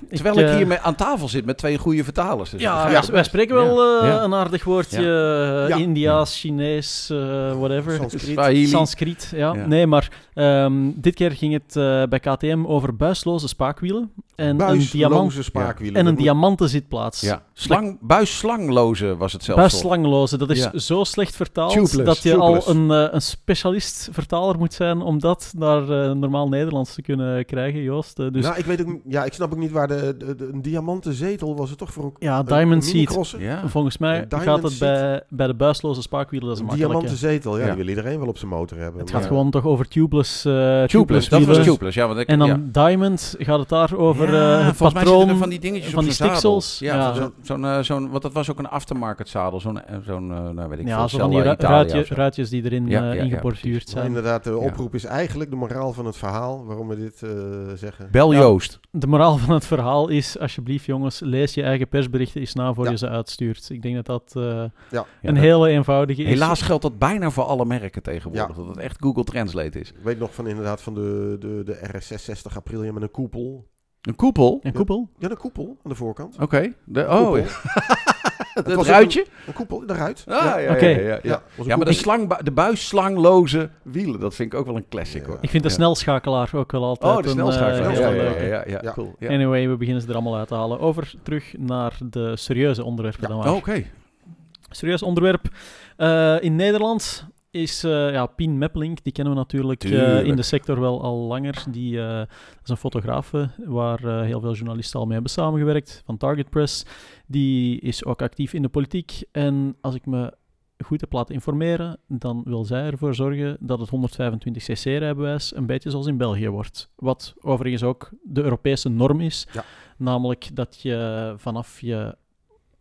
C: Terwijl ik
B: eh,
C: hier met, aan tafel zit met twee goede vertalers. Dus
B: Ja, wij, spreken wel eh,
C: Ja.
B: een aardig woordje. eh,
D: Ja.
B: Indiaas, Chinees, whatever.
D: Sanskriet.
B: Sanskriet, ja.
C: Ja.
B: Nee, maar ehm, dit keer ging het eh, bij KTM over buisloze spaakwielen. En een,
D: Buisloze
B: diamant,
D: spaakwielen.
B: en een diamanten zitplaats.
C: Ja. Slang, buisslangloze was het zelfs.
B: Buis
C: voor.
B: slangloze, dat is
C: Ja.
B: zo slecht vertaald
C: Tubeless,
B: dat je
D: tubeless.
B: al een, eh, een specialist vertaler moet zijn om dat naar eh, normaal Nederlands te kunnen krijgen, Joost. Eh, dus
D: nou, ik weet ook, ja, ik snap ook niet waar de, de, de- een diamanten zetel was het toch voor een,
B: ja, Diamond
D: minicrosser?
C: Ja.
B: Volgens mij gaat het bij, bij de buisloze spaakwielen, dat is een
D: diamanten zetel, ja,
C: Ja.
D: die wil iedereen wel op zijn motor hebben.
B: Het
D: maar-
B: gaat gewoon toch over tubeless, eh
C: Tubeless,
B: tubeless
C: dat was tubeless. Ja, want ik,
B: En dan
C: ja.
B: Diamond gaat het daar over
C: Ja,
B: eh, het
C: volgens mij
B: patroon.
C: er van die dingetjes
B: van
C: op
B: die
C: zo'n
B: stiksels.
C: Ja,
B: Ja.
C: zo- zo'n, eh, zo'n, want dat was ook een aftermarket zadel. Zo'n, eh, zo'n eh, nou weet ik
B: ja,
C: veel,
B: die ru- ruitje- ruitjes die erin
C: Ja,
B: eh.
D: Maar
B: zijn.
D: inderdaad, de
C: Ja.
D: oproep is eigenlijk de moraal van het verhaal, waarom we dit eh, zeggen.
C: Bel
B: Ja.
C: Joost.
B: De moraal van het verhaal is, alsjeblieft jongens, lees je eigen persberichten eens na voor
D: Ja.
B: je ze uitstuurt. Ik denk dat dat eh,
D: Ja.
C: Ja,
B: een
C: dat-
B: hele eenvoudige is.
C: Helaas geldt dat bijna voor alle merken tegenwoordig.
D: Ja.
C: Dat het echt Google Translate is.
D: Ik weet nog van inderdaad van de, de, de RS 60 april met een koepel.
C: Een koepel?
B: Een koepel?
D: Ja, een koepel aan de voorkant.
C: Oké. De,
D: Een
C: oh,
D: koepel.
C: ja. het
D: was ook
C: ruitje?
D: Een koepel, eruit.
C: Ah, ja, ja,
B: Oké.
C: ja, ja, ja.
D: een
C: maar de, slang, de buisslangloze wielen, dat vind ik ook wel een classic
D: Ja.
C: hoor.
B: Ik vind de
C: Ja.
B: snelschakelaar ook wel altijd
C: Oh, de
B: een,
C: snelschakelaar.
B: eh,
C: ja,
B: heel
C: ja, ja, ja, ja,
D: Ja.
C: cool. Ja.
B: Anyway, we beginnen ze er allemaal uit te halen. Over terug naar de serieuze onderwerpen
D: Ja.
B: dan maar.
C: Oh, Oké.
B: Serieus onderwerp. Eh, in Nederland is eh, ja, Pien Meppelink, die kennen we natuurlijk eh, in de sector wel al langer. Die eh, dat is een fotografe waar heel veel journalisten al mee hebben samengewerkt, van Target Press. Die is ook actief in de politiek. En als ik me goed heb laten informeren, dan wil zij ervoor zorgen dat het 125cc-rijbewijs een beetje zoals in België wordt. Wat overigens ook de Europese norm is.
D: Ja.
B: Namelijk dat je vanaf je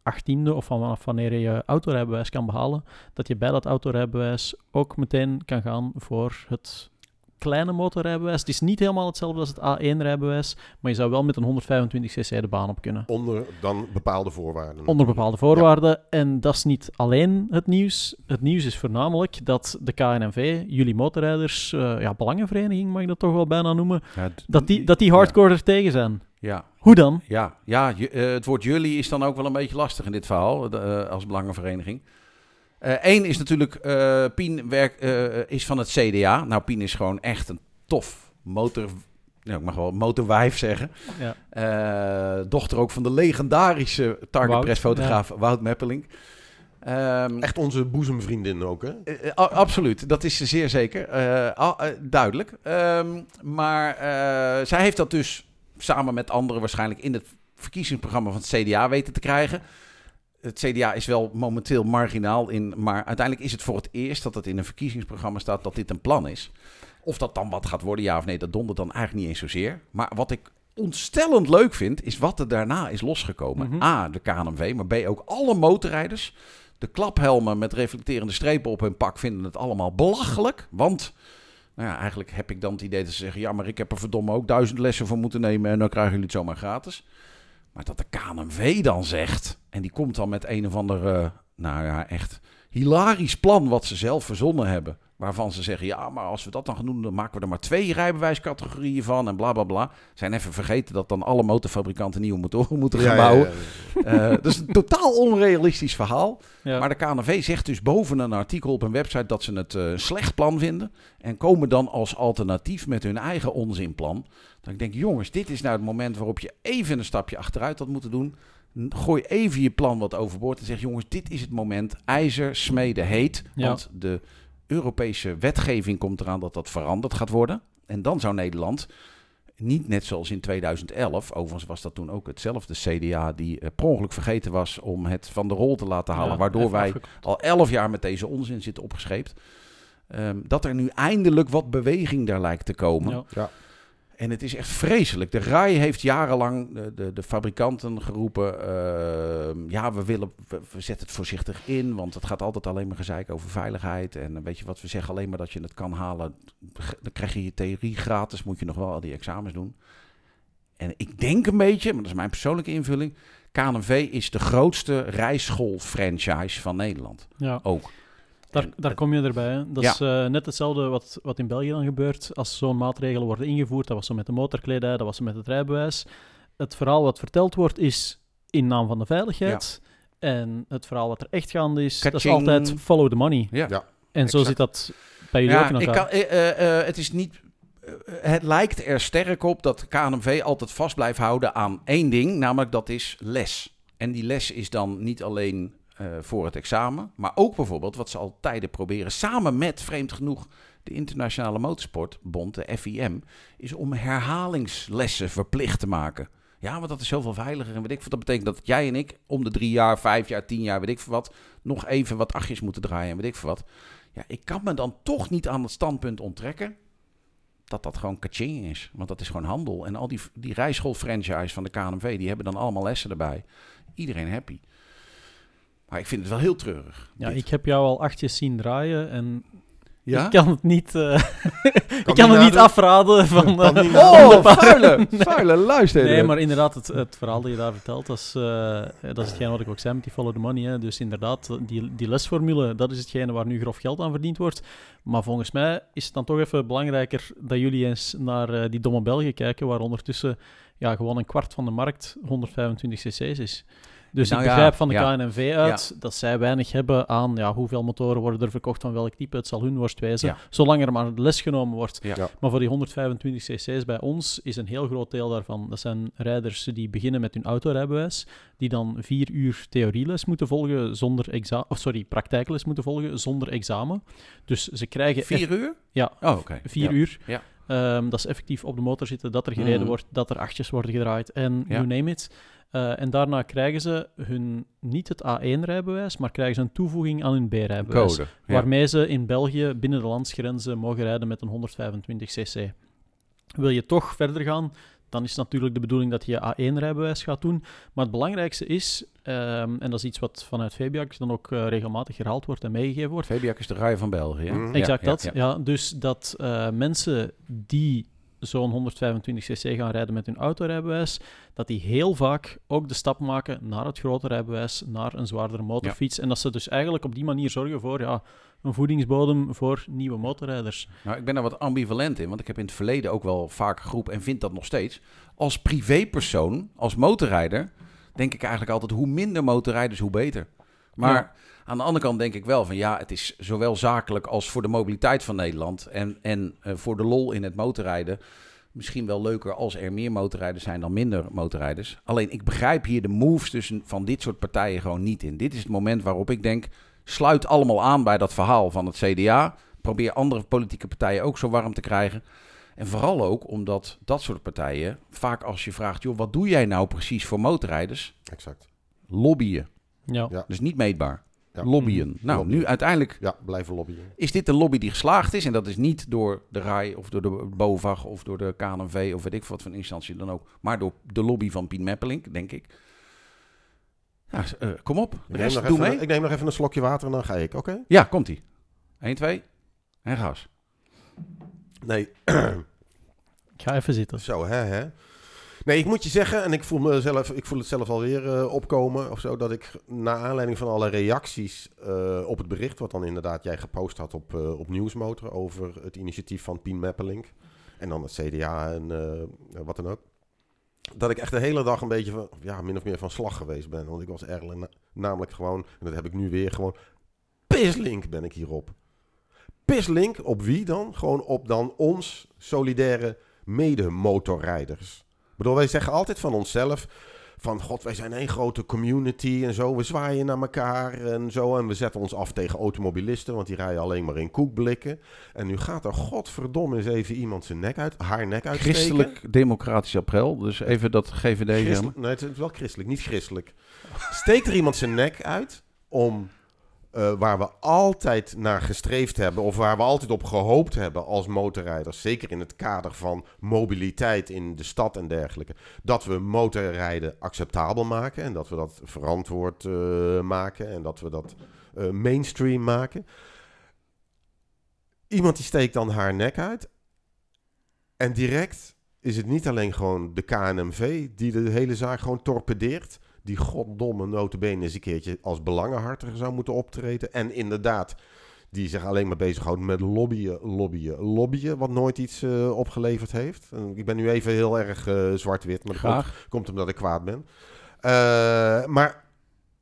B: achttiende of vanaf wanneer je je autorijbewijs kan behalen, dat je bij dat autorijbewijs ook meteen kan gaan voor het kleine motorrijbewijs. Het is niet helemaal hetzelfde als het A1-rijbewijs, maar je zou wel met een 125cc de baan op kunnen.
D: Onder dan bepaalde voorwaarden.
B: Onder bepaalde voorwaarden. En dat is niet alleen het nieuws. Het nieuws is voornamelijk dat de KNNV, jullie motorrijders, eh, ja, belangenvereniging mag ik dat toch wel bijna noemen,
C: Ja,
B: dat die, dat die hardcore er tegen zijn.
C: Ja,
B: Hoe dan?
C: ja, ja eh, het woord jullie is dan ook wel een beetje lastig in dit verhaal, de, eh, als belangenvereniging. Eén is natuurlijk, eh, Pien werk, eh, is van het CDA. Nou, Pien is gewoon echt een tof motor... Ja, ik mag wel motorwijf zeggen.
B: Ja.
C: Eh, dochter ook van de legendarische Target
B: Wout,
C: Press fotograaf Wout Meppelink. Ehm,
D: Echt onze boezemvriendin ook, hè?
C: Eh, eh, a- absoluut, dat is zeer zeker. Eh, eh, duidelijk. Ehm, maar eh, zij heeft dat dus samen met anderen waarschijnlijk in het verkiezingsprogramma van het CDA weten te krijgen. Het CDA is wel momenteel marginaal in, maar uiteindelijk is het voor het eerst dat het in een verkiezingsprogramma staat dat dit een plan is. Of dat dan wat gaat worden, ja of nee, dat dondert dan eigenlijk niet eens zozeer. Maar wat ik ontstellend leuk vind, is wat er daarna is losgekomen.
B: Mhm.
C: A, de KNMV, maar B, ook alle motorrijders. De klaphelmen met reflecterende strepen op hun pak vinden het allemaal belachelijk. Want, nou ja, eigenlijk heb ik dan het idee dat ze zeggen... ja, maar ik heb er verdomme ook duizend lessen voor moeten nemen... en dan krijgen jullie het zomaar gratis. Maar dat de KNMV dan zegt... en die komt dan met een of ander, eh, nou ja, echt hilarisch plan... wat ze zelf verzonnen hebben... Waarvan ze zeggen, ja, maar als we dat dan gaan doen, dan maken we er maar twee rijbewijscategorieën van en bla bla bla. Zijn even vergeten dat dan alle motorfabrikanten nieuwe motoren moeten gaan
D: Ja,
C: bouwen.
D: ja, ja.
C: Eh, dat is een totaal onrealistisch verhaal.
B: Ja.
C: Maar de KNV zegt dus boven een artikel op een website dat ze het eh, een slecht plan vinden. En komen dan als alternatief met hun eigen onzinplan. Dan denk ik, jongens, dit is nou het moment waarop je even een stapje achteruit had moeten doen. Gooi even je plan wat overboord en zeg, jongens, dit is het moment. IJzer smeden heet.
B: Ja.
C: Want de Europese wetgeving komt eraan dat dat veranderd gaat worden. En dan zou Nederland niet net zoals in 2011, overigens was dat toen ook hetzelfde CDA die eh, per ongeluk vergeten was om het van de rol te laten halen,
B: Ja,
C: waardoor wij al elf jaar met deze onzin zitten opgescheept. Ehm, dat er nu eindelijk wat beweging daar lijkt te komen.
B: Ja.
C: En het is echt vreselijk. De RAI heeft jarenlang de, de, de fabrikanten geroepen... ehm, ja, we, willen, we, we zetten het voorzichtig in... want het gaat altijd alleen maar gezeik over veiligheid. En weet je wat, we zeggen alleen maar dat je het kan halen. Dan krijg je je theorie gratis, moet je nog wel al die examens doen. En ik denk een beetje, maar dat is mijn persoonlijke invulling... KNV is de grootste rijschool-franchise van Nederland.
B: Ja.
C: Ook.
B: Daar,
C: En
B: daar kom je erbij. Hè. Dat
C: Ja.
B: is eh, net hetzelfde wat, wat in België dan gebeurt. Als zo'n maatregelen worden ingevoerd, dat was zo met de motorkledij, dat was zo met het rijbewijs. Het verhaal wat verteld wordt is in naam van de veiligheid. En het verhaal wat er echt gaande is, dat is altijd follow the money.
C: Ja.
D: Ja.
B: En zo
D: exact.
B: zit dat bij jullie ook in
C: Ja, ik
B: elkaar.
C: kan, eh, eh, het is niet. het lijkt er sterk op dat KNMV altijd vast blijft houden aan één ding, namelijk dat is les. En die les is dan niet alleen voor het examen, maar ook bijvoorbeeld wat ze al tijden proberen, samen met, vreemd genoeg, de Internationale Motorsportbond, de FIM, is om herhalingslessen verplicht te maken. Ja, want dat is zoveel veiliger en weet ik wat. Dat betekent dat jij en ik om de drie jaar, vijf jaar, tien jaar, weet ik veel wat, nog even wat achtjes moeten draaien en weet ik veel wat. Ja, ik kan me dan toch niet aan het standpunt onttrekken dat dat gewoon kaching is. Want dat is gewoon handel. En al die, die rijschool-franchise van de KNV, die hebben dan allemaal lessen erbij. Iedereen happy. Maar ik vind het wel heel treurig.
B: Ja,
C: dit.
B: ik heb jou al achtjes zien draaien en
C: Ja?
B: ik kan het niet, eh, ik kan het niet afraden van...
D: Kan
B: eh,
D: niet
C: Oh, vuile, vuile luister.
B: Nee, maar inderdaad, het, het verhaal dat je daar vertelt, dat is, eh, dat is hetgeen wat ik ook zei met die follow the money. Hè. Dus inderdaad, die, die lesformule, dat is hetgene waar nu grof geld aan verdiend wordt. Maar volgens mij is het dan toch even belangrijker dat jullie eens naar die domme Belgen kijken, waar ondertussen ja, gewoon een kwart van de markt 125 cc's is. Dus
C: Nou
B: ik
C: ja,
B: begrijp van de
C: ja.
B: KNNV uit dat zij weinig hebben aan ja, hoeveel motoren worden er verkocht van welk type. Het zal hun worst wezen,
C: Ja.
B: zolang er maar les genomen wordt.
C: Ja.
D: Ja.
B: Maar voor die 125 cc's bij ons is een heel groot deel daarvan. Dat zijn rijders die beginnen met hun autorijbewijs, die dan vier uur theorieles moeten volgen zonder examen, of sorry, praktijkles moeten volgen zonder examen. Dus ze krijgen
C: Vier uur?
B: Ja.
C: Oh, oké.
B: vier
C: Ja.
B: uur.
C: Ja.
B: Ehm, dat is effectief op de motor zitten, dat er gereden
C: Mhm.
B: wordt, dat er achtjes worden gedraaid en
C: Ja.
B: you name it. Eh, en daarna krijgen ze hun, niet het A1-rijbewijs, maar krijgen ze een toevoeging aan hun B-rijbewijs.
C: Ja.
B: Waarmee ze in België binnen de landsgrenzen mogen rijden met een 125 cc. Wil je toch verder gaan, dan is het natuurlijk de bedoeling dat je A1-rijbewijs gaat doen. Maar het belangrijkste is, ehm, en dat is iets wat vanuit Fabiac dan ook eh, regelmatig herhaald wordt en meegegeven wordt,
C: Fabiac is de rij van België.
D: Mhm.
B: Exact
C: Ja,
B: dat.
C: ja,
B: Ja,
C: ja.
B: dus dat eh, mensen die zo'n 125cc gaan rijden met hun autorijbewijs, dat die heel vaak ook de stap maken naar het grote rijbewijs, naar een zwaardere motorfiets. En dat ze dus eigenlijk op die manier zorgen voor ja, een voedingsbodem voor nieuwe motorrijders.
C: Nou, ik ben daar wat ambivalent in, want ik heb in het verleden ook wel vaak geroepen en vind dat nog steeds. Als privépersoon, als motorrijder, denk ik eigenlijk altijd hoe minder motorrijders, hoe beter. Maar
B: Ja.
C: Aan de andere kant denk ik wel van ja, het is zowel zakelijk als voor de mobiliteit van Nederland en, en eh, voor de lol in het motorrijden misschien wel leuker als er meer motorrijders zijn dan minder motorrijders. Alleen ik begrijp hier de moves tussen van dit soort partijen gewoon niet in. Dit is het moment waarop ik denk, sluit allemaal aan bij dat verhaal van het CDA. Probeer andere politieke partijen ook zo warm te krijgen. En vooral ook omdat dat soort partijen vaak als je vraagt, joh, wat doe jij nou precies voor motorrijders?
D: Exact.
C: Lobbyen.
B: Ja.
D: Ja.
C: Dus niet meetbaar.
D: Ja.
C: Lobbyen. Nou,
D: Lobbyen.
C: nu uiteindelijk
D: Ja, blijven lobbyen.
C: is dit een lobby die geslaagd is. En dat is niet door de RAI of door de BOVAG of door de KNV of weet ik wat van instantie dan ook. Maar door de lobby van Piet Meppelink, denk ik. Ja, eh, kom op. De
D: Ik neem,
C: rest,
D: nog
C: doe
D: even,
C: mee.
D: ik neem nog even een slokje water en dan ga ik, oké?
C: Ja, komt-ie. 1, 2 en gas.
D: Nee,
B: Ik ga even zitten.
D: Zo, hè, hè. Nee, ik moet je zeggen, en ik voel, mezelf, ik voel het zelf alweer eh opkomen of zo, dat ik na aanleiding van alle reacties eh, op het bericht, wat dan inderdaad jij gepost had op, eh, op Nieuwsmotor over het initiatief van Pien Meppelink en dan het CDA en wat dan ook, dat ik echt de hele dag een beetje van, ja, min of meer van slag geweest ben. Want ik was erg, na- namelijk gewoon, en dat heb ik nu weer gewoon, pislink ben ik hierop. Pislink op wie dan? Gewoon op dan ons solidaire mede-motorrijders. Ik bedoel, wij zeggen altijd van onszelf van god, wij zijn één grote community en zo. We zwaaien naar elkaar en zo. En we zetten ons af tegen automobilisten, want die rijden alleen maar in koekblikken. En nu gaat er godverdomme eens even iemand zijn nek uit, haar nek uitsteken.
C: Christelijk Democratisch April. Dus even dat GVD. Helemaal.
D: nee, het is wel christelijk, niet christelijk. Steekt er iemand zijn nek uit om eh, waar we altijd naar gestreefd hebben, of waar we altijd op gehoopt hebben als motorrijders, zeker in het kader van mobiliteit in de stad en dergelijke, dat we motorrijden acceptabel maken en dat we dat verantwoord eh, maken en dat we dat eh, mainstream maken. Iemand die steekt dan haar nek uit en direct is het niet alleen gewoon de KNMV die de hele zaak gewoon torpedeert. Die goddomme notabene eens een keertje als belangenhartiger zou moeten optreden. En inderdaad, die zich alleen maar bezighoudt met lobbyen, lobbyen, lobbyen. Wat nooit iets eh, opgeleverd heeft. En ik ben nu even heel erg eh, zwart-wit, maar dat komt, omdat ik kwaad ben. Eh, maar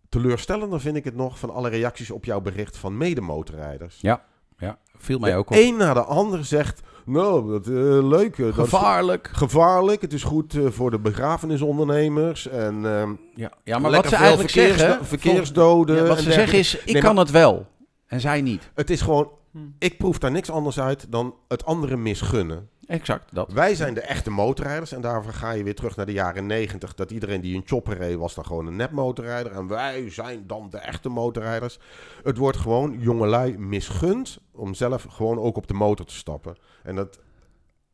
D: teleurstellender vind ik het nog van alle reacties op jouw bericht van medemotorrijders.
C: Ja. Ja, viel mij
D: De
C: ook op.
D: een na de ander zegt, nou, dat, eh, leuk. eh, dat is
C: Gevaarlijk.
D: gevaarlijk. Het is goed eh, voor de begrafenisondernemers. En ehm,
C: Ja, ja maar wat ze eigenlijk
D: verkeers-
C: zeggen...
D: verkeersdoden.
C: Ja, wat
D: en
C: ze zeggen is, ik
D: Nee,
C: kan
D: maar-
C: het wel. En zij niet.
D: Het is gewoon,
B: Hmm.
D: ik proef daar niks anders uit dan het andere misgunnen.
C: Exact, dat.
D: Wij zijn de echte motorrijders en daarvoor ga je weer terug naar de jaren 90. Dat iedereen die een chopper reed was dan gewoon een nepmotorrijder. En wij zijn dan de echte motorrijders. Het wordt gewoon jongelui misgund om zelf gewoon ook op de motor te stappen. En dat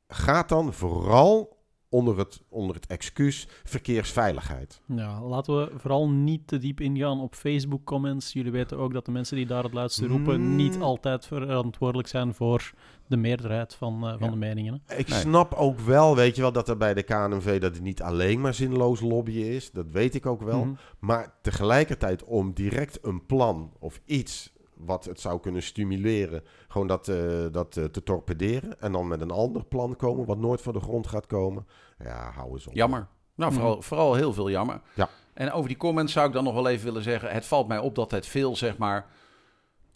D: gaat dan vooral onder het, onder het excuus verkeersveiligheid.
B: Ja, laten we vooral niet te diep ingaan op Facebook-comments. Jullie weten ook dat de mensen die daar het luidste roepen
D: Mm.
B: niet altijd verantwoordelijk zijn voor de meerderheid van, eh, van
C: Ja.
B: de meningen. hè.
D: Ik
C: Nee.
D: snap ook wel, weet je wel, dat er bij de KNV dat het niet alleen maar zinloos lobbyen is. Dat weet ik ook wel.
B: Mhm.
D: Maar tegelijkertijd om direct een plan of iets wat het zou kunnen stimuleren, gewoon dat, eh, dat eh, te torpederen. En dan met een ander plan komen wat nooit van de grond gaat komen. Ja, hou eens op.
C: Jammer. Nou, vooral, vooral heel veel jammer.
D: Ja.
C: En over die comments zou ik dan nog wel even willen zeggen... het valt mij op dat het veel, zeg maar...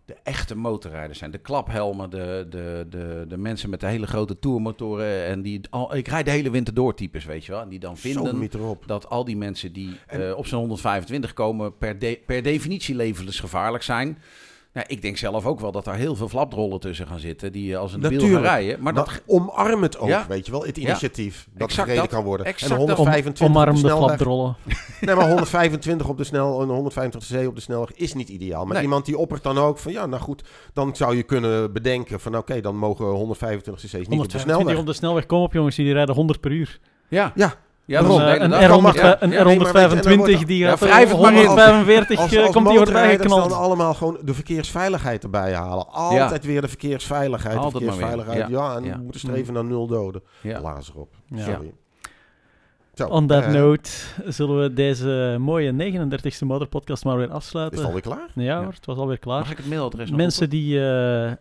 C: de echte motorrijders zijn. De klaphelmen, de, de, de, de mensen met de hele grote tourmotoren... en die al, ik rijd de hele winter door types, weet je wel. En die dan vinden dat al die mensen die
D: En-
C: eh, op zijn 125 komen... Per, de- per definitie levensgevaarlijk zijn... Nou, ik denk zelf ook wel dat daar heel veel flapdrollen tussen gaan zitten... die eh, als een wiel gaan rijden. Maar dat,
D: omarm het ook,
C: Ja.
D: weet je wel. Het
C: Ja.
D: initiatief dat
C: Exact
D: gereden
C: dat.
D: kan worden.
C: Exact
D: en
C: dat.
D: 125 op
B: Omarm
D: de
B: de
D: snelweg.
B: flapdrollen.
D: Nee, maar 125 op de snel, en 125 cc op de snelweg is niet ideaal. Maar
C: Nee.
D: iemand die oppert dan ook van, ja, nou goed, dan zou je kunnen bedenken van, oké, dan mogen 125 cc's niet op de
B: 125
D: snelweg.
B: op de snelweg, kom op jongens, die rijden 100 per uur.
C: ja,
D: Ja,
C: ja,
B: een,
C: dat is
B: eh, een,
C: dag.
D: kan
B: R100,
D: makkelijk.
B: een
C: Ja,
D: nee, maar weet je, en dan
B: R125
D: wordt
B: die
C: Ja,
B: gaat. 145
D: als,
B: eh,
D: als
B: komt die voorbij
D: motorrijders dan allemaal gewoon de verkeersveiligheid erbij halen. Altijd weer de verkeersveiligheid,
C: Altijd
D: verkeersveiligheid. Ja, en
C: Ja.
D: we moeten streven naar nul doden.
C: Ja.
D: Laat ze erop.
B: Ja.
D: Sorry. Zo,
B: On that
D: eh,
B: note zullen we deze mooie 39e motorpodcast maar weer
D: Is
B: afsluiten.
D: het alweer klaar?
B: Ja
C: Ja.
B: hoor, het was alweer klaar.
C: Mag ik het mailadres nog
B: Mensen die eh,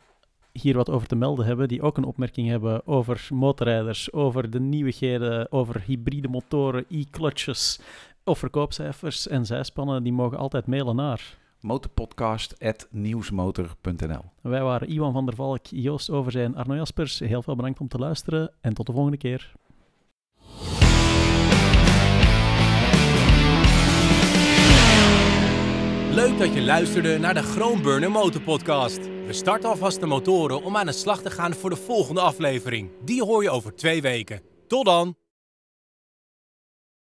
B: hier wat over te melden hebben, die ook een opmerking hebben over motorrijders, over de nieuwigheden, over hybride motoren, e-clutches of verkoopcijfers en zijspannen, die mogen altijd mailen naar.
C: motorpodcast.nieuwsmotor.nl
B: Wij waren Iwan van der Valk, Joost Overzij en Arno Jaspers. Heel veel bedankt om te luisteren en tot de volgende keer.
A: Leuk dat je luisterde naar de Groenburner Motorpodcast. We starten alvast de motoren om aan de slag te gaan voor de volgende aflevering. Die hoor je over twee weken. Tot dan!